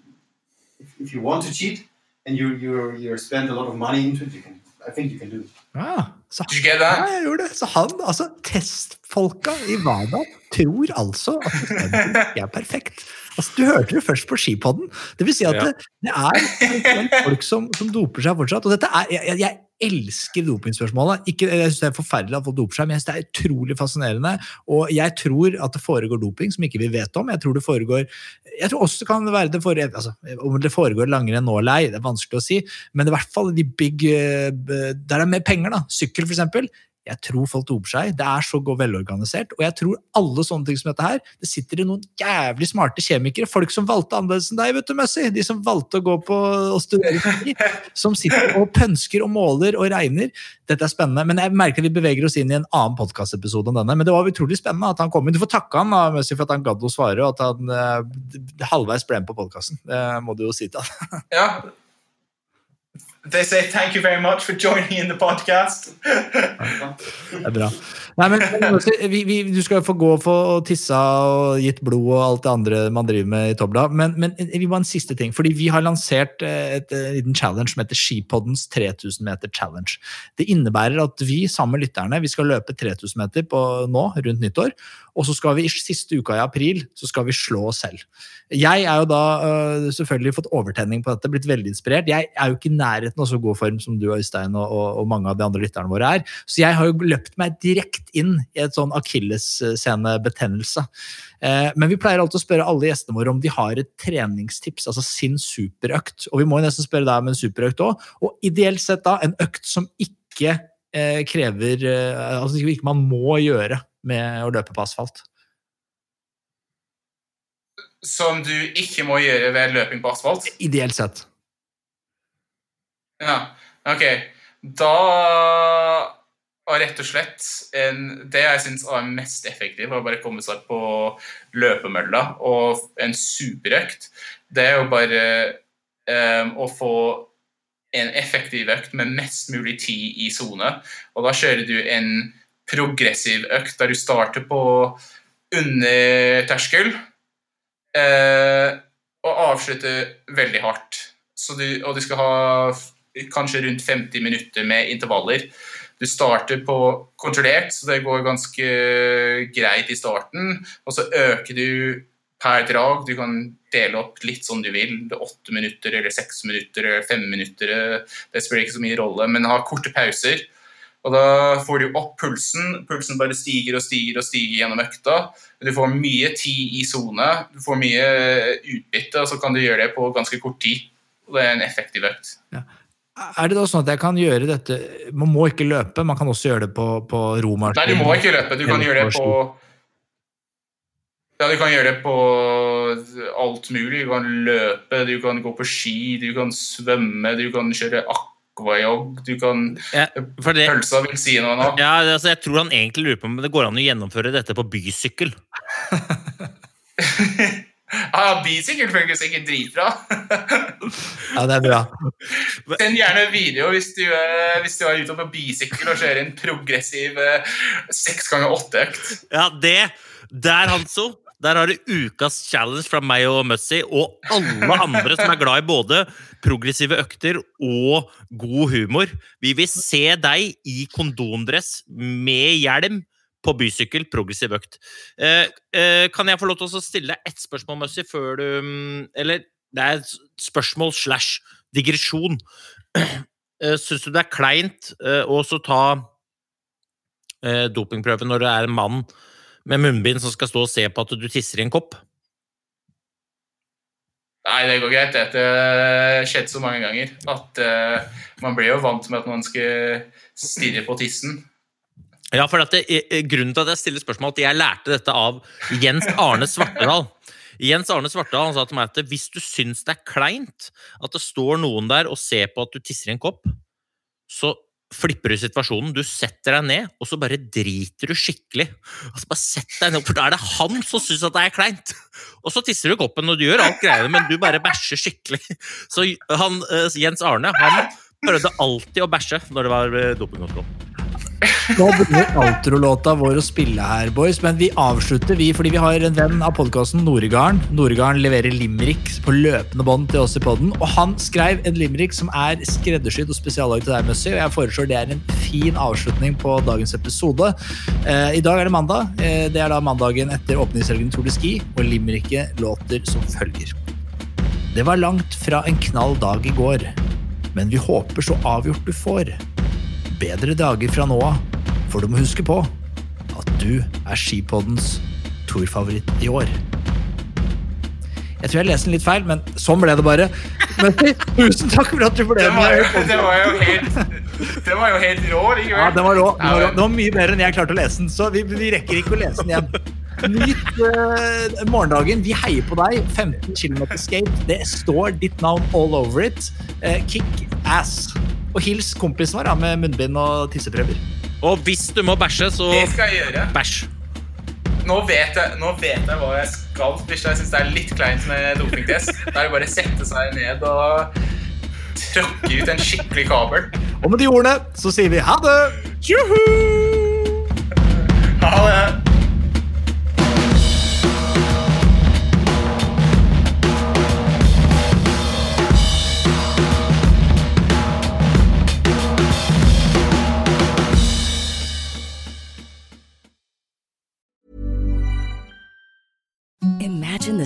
if, if you want to cheat and you you you spend a lot of money into it, you can. I think you can do it. Ja, så han, Ja, gjorde det. Så han, altså testfolka i WADA tror altså at systemet ikke er perfekt. Altså, du hørte det først på skipodden. Det vil si at Ja. det, det er folk som, som doper seg fortsatt. Og dette er, jeg- jeg elsker dopingspørsmålet. Ikke, jeg synes det er forferdelig at folk doper seg, men jeg synes det er utrolig fascinerende. Og jeg tror at det foregår doping som ikke vi vet om. Jeg tror det foregår jeg tror også det kan være det foregår, altså, Om det foregår langrenn nå eller ei, det er vanskelig å si. Men i hvert fall de big eh, Der det er mer penger, da. Sykkel, eksempel. Jeg tror folk doper seg. Det er så godt velorganisert. Og jeg tror alle sånne ting som dette her, det sitter i noen jævlig smarte kjemikere, folk som valgte annerledes enn deg, vet du, Messi. De som valgte å gå på og studere kjemi, som sitter og pønsker og måler og regner. Dette er spennende. Men jeg merker vi beveger oss inn i en annen podkastepisode enn denne. Men det var utrolig spennende at han kom inn. Du får takke han da, Messi, for at han gadd å svare, og at han eh, halvveis ble med på podkasten. Det må du jo si til han. Yeah. They say thank you very much for joining in the podcast. Det er bra. Nei, men, vi, vi, Du skal få gå og få tisse og gitt blod og alt det andre man driver med i Tobla. Men, men vi må ha en siste ting. fordi Vi har lansert eh, et, eh, liten challenge som heter Skipoddens 3000 meter challenge. Det innebærer at vi sammen med lytterne vi skal løpe 3000 meter på, nå rundt nyttår. Og så skal vi i siste uka i april så skal vi slå oss selv. Jeg er jo da øh, selvfølgelig fått overtenning på dette, blitt veldig inspirert. Jeg er jo ikke i av så god form som du Øystein og, og mange av de andre lytterne våre er. Så jeg har jo løpt meg direkte inn i et sånn akillessenebetennelse. Eh, men vi pleier alltid å spørre alle gjestene våre om de har et treningstips, altså sin superøkt. Og vi må jo nesten spørre deg om en superøkt òg. Og ideelt sett da en økt som ikke eh, krever eh, Altså ikke man må gjøre med å løpe på asfalt. Som du ikke må gjøre ved løping på asfalt. Ideelt sett. Ja, ok. Da og rett og slett en, Det jeg syns er mest effektivt, var å bare komme seg på løpemølla og en superøkt. Det er jo bare um, å få en effektiv økt med mest mulig tid i sone. Og da kjører du en progressiv økt der du starter på underterskel uh, og avslutter veldig hardt. Du, og du skal ha kanskje rundt 50 minutter med intervaller. Du starter på kontrollert, så det går ganske greit i starten. Og så øker du per drag. Du kan dele opp litt som du vil. Åtte minutter eller seks minutter eller fem minutter. Det spiller ikke så mye rolle, men ha korte pauser. Og da får du opp pulsen. Pulsen bare stiger og stiger og stiger gjennom økta. Du får mye tid i sone. Du får mye utbytte, og så kan du gjøre det på ganske kort tid. Og det er en effektiv økt. Er det da sånn at jeg kan gjøre dette Man må ikke løpe, man kan også gjøre det på, på romarsj? Nei, du må ikke løpe. Du kan gjøre det på på Ja, du kan gjøre det på alt mulig. Du kan løpe, du kan gå på ski, du kan svømme, du kan kjøre aquajog, du kan Ja, det, Pølsa vil si noe nå. ja, altså, jeg tror han egentlig lurer på om det går an å gjennomføre dette på bysykkel. Ja, Bisykkel funker sikkert dritbra. Ja, det er bra. Send gjerne video hvis du, eh, hvis du er ute på bisykkel og kjører en progressiv eh, seks ganger åtte-økt. Ja, det Der, Hanso. Der har du ukas challenge fra meg og Mussy og alle andre som er glad i både progressive økter og god humor. Vi vil se deg i kondomdress med hjelm på bysykkel, progressiv økt. Eh, eh, kan jeg få lov til å stille deg ett spørsmål, Mussi, før du mm, Eller det er et spørsmål slash digresjon. Eh, Syns du det er kleint eh, å også ta eh, dopingprøve når det er en mann med munnbind som skal stå og se på at du tisser i en kopp? Nei, det går greit. Det har skjedd så mange ganger at eh, man blir jo vant med at man skal stirre på tissen. Ja, for det, Grunnen til at jeg stiller spørsmål, at jeg lærte dette av Jens Arne Svartedal. Jens Arne Svartedal han sa til meg at hvis du syns det er kleint at det står noen der og ser på at du tisser i en kopp, så flipper du situasjonen. Du setter deg ned, og så bare driter du skikkelig. Altså bare sett deg ned, For da er det han som syns at det er kleint! Og så tisser du i koppen, og du gjør alt greiene, men du bare bæsjer skikkelig. Så han, eh, Jens Arne han prøvde alltid å bæsje når det var eh, dopingkontroll. Nå begynner outrolåta vår å spille her, boys, men vi avslutter vi, fordi vi har en venn av podkasten, Noregarden. Noregarden leverer limericks på løpende bånd til oss i podden, og han skrev en limerick som er skreddersydd og spesiallagd til deg, Mussy, og jeg foreslår det er en fin avslutning på dagens episode. Eh, I dag er det mandag. Eh, det er da mandagen etter åpningshelgen Tour de Ski, og limericket låter som følger. Det var langt fra en knall dag i går, men vi håper så avgjort du får bedre dager fra nå av, for du må huske på at du er skipoddens Tour-favoritt i år. Jeg tror jeg leste den litt feil, men sånn ble det bare. Men tusen takk for at du ble med. det var jo helt Det var jo helt rå. Ja, det var, rå. Den var rå. det var mye bedre enn jeg klarte å lese den, så vi, vi rekker ikke å lese den igjen. Nyt uh, morgendagen. Vi heier på deg. 15 km skate. Det står ditt navn all over it. Uh, kick ass. Og hils kompisen vår med munnbind og tisseprøver. Og hvis du må bæsje, så Det skal jeg gjøre. bæsj. Nå vet jeg, nå vet jeg hva jeg skal hvis jeg syns det er litt kleint med dopingtest. Da er det bare å sette seg ned og tråkke ut en skikkelig kabel. Og med de ordene så sier vi ha det! Ha det!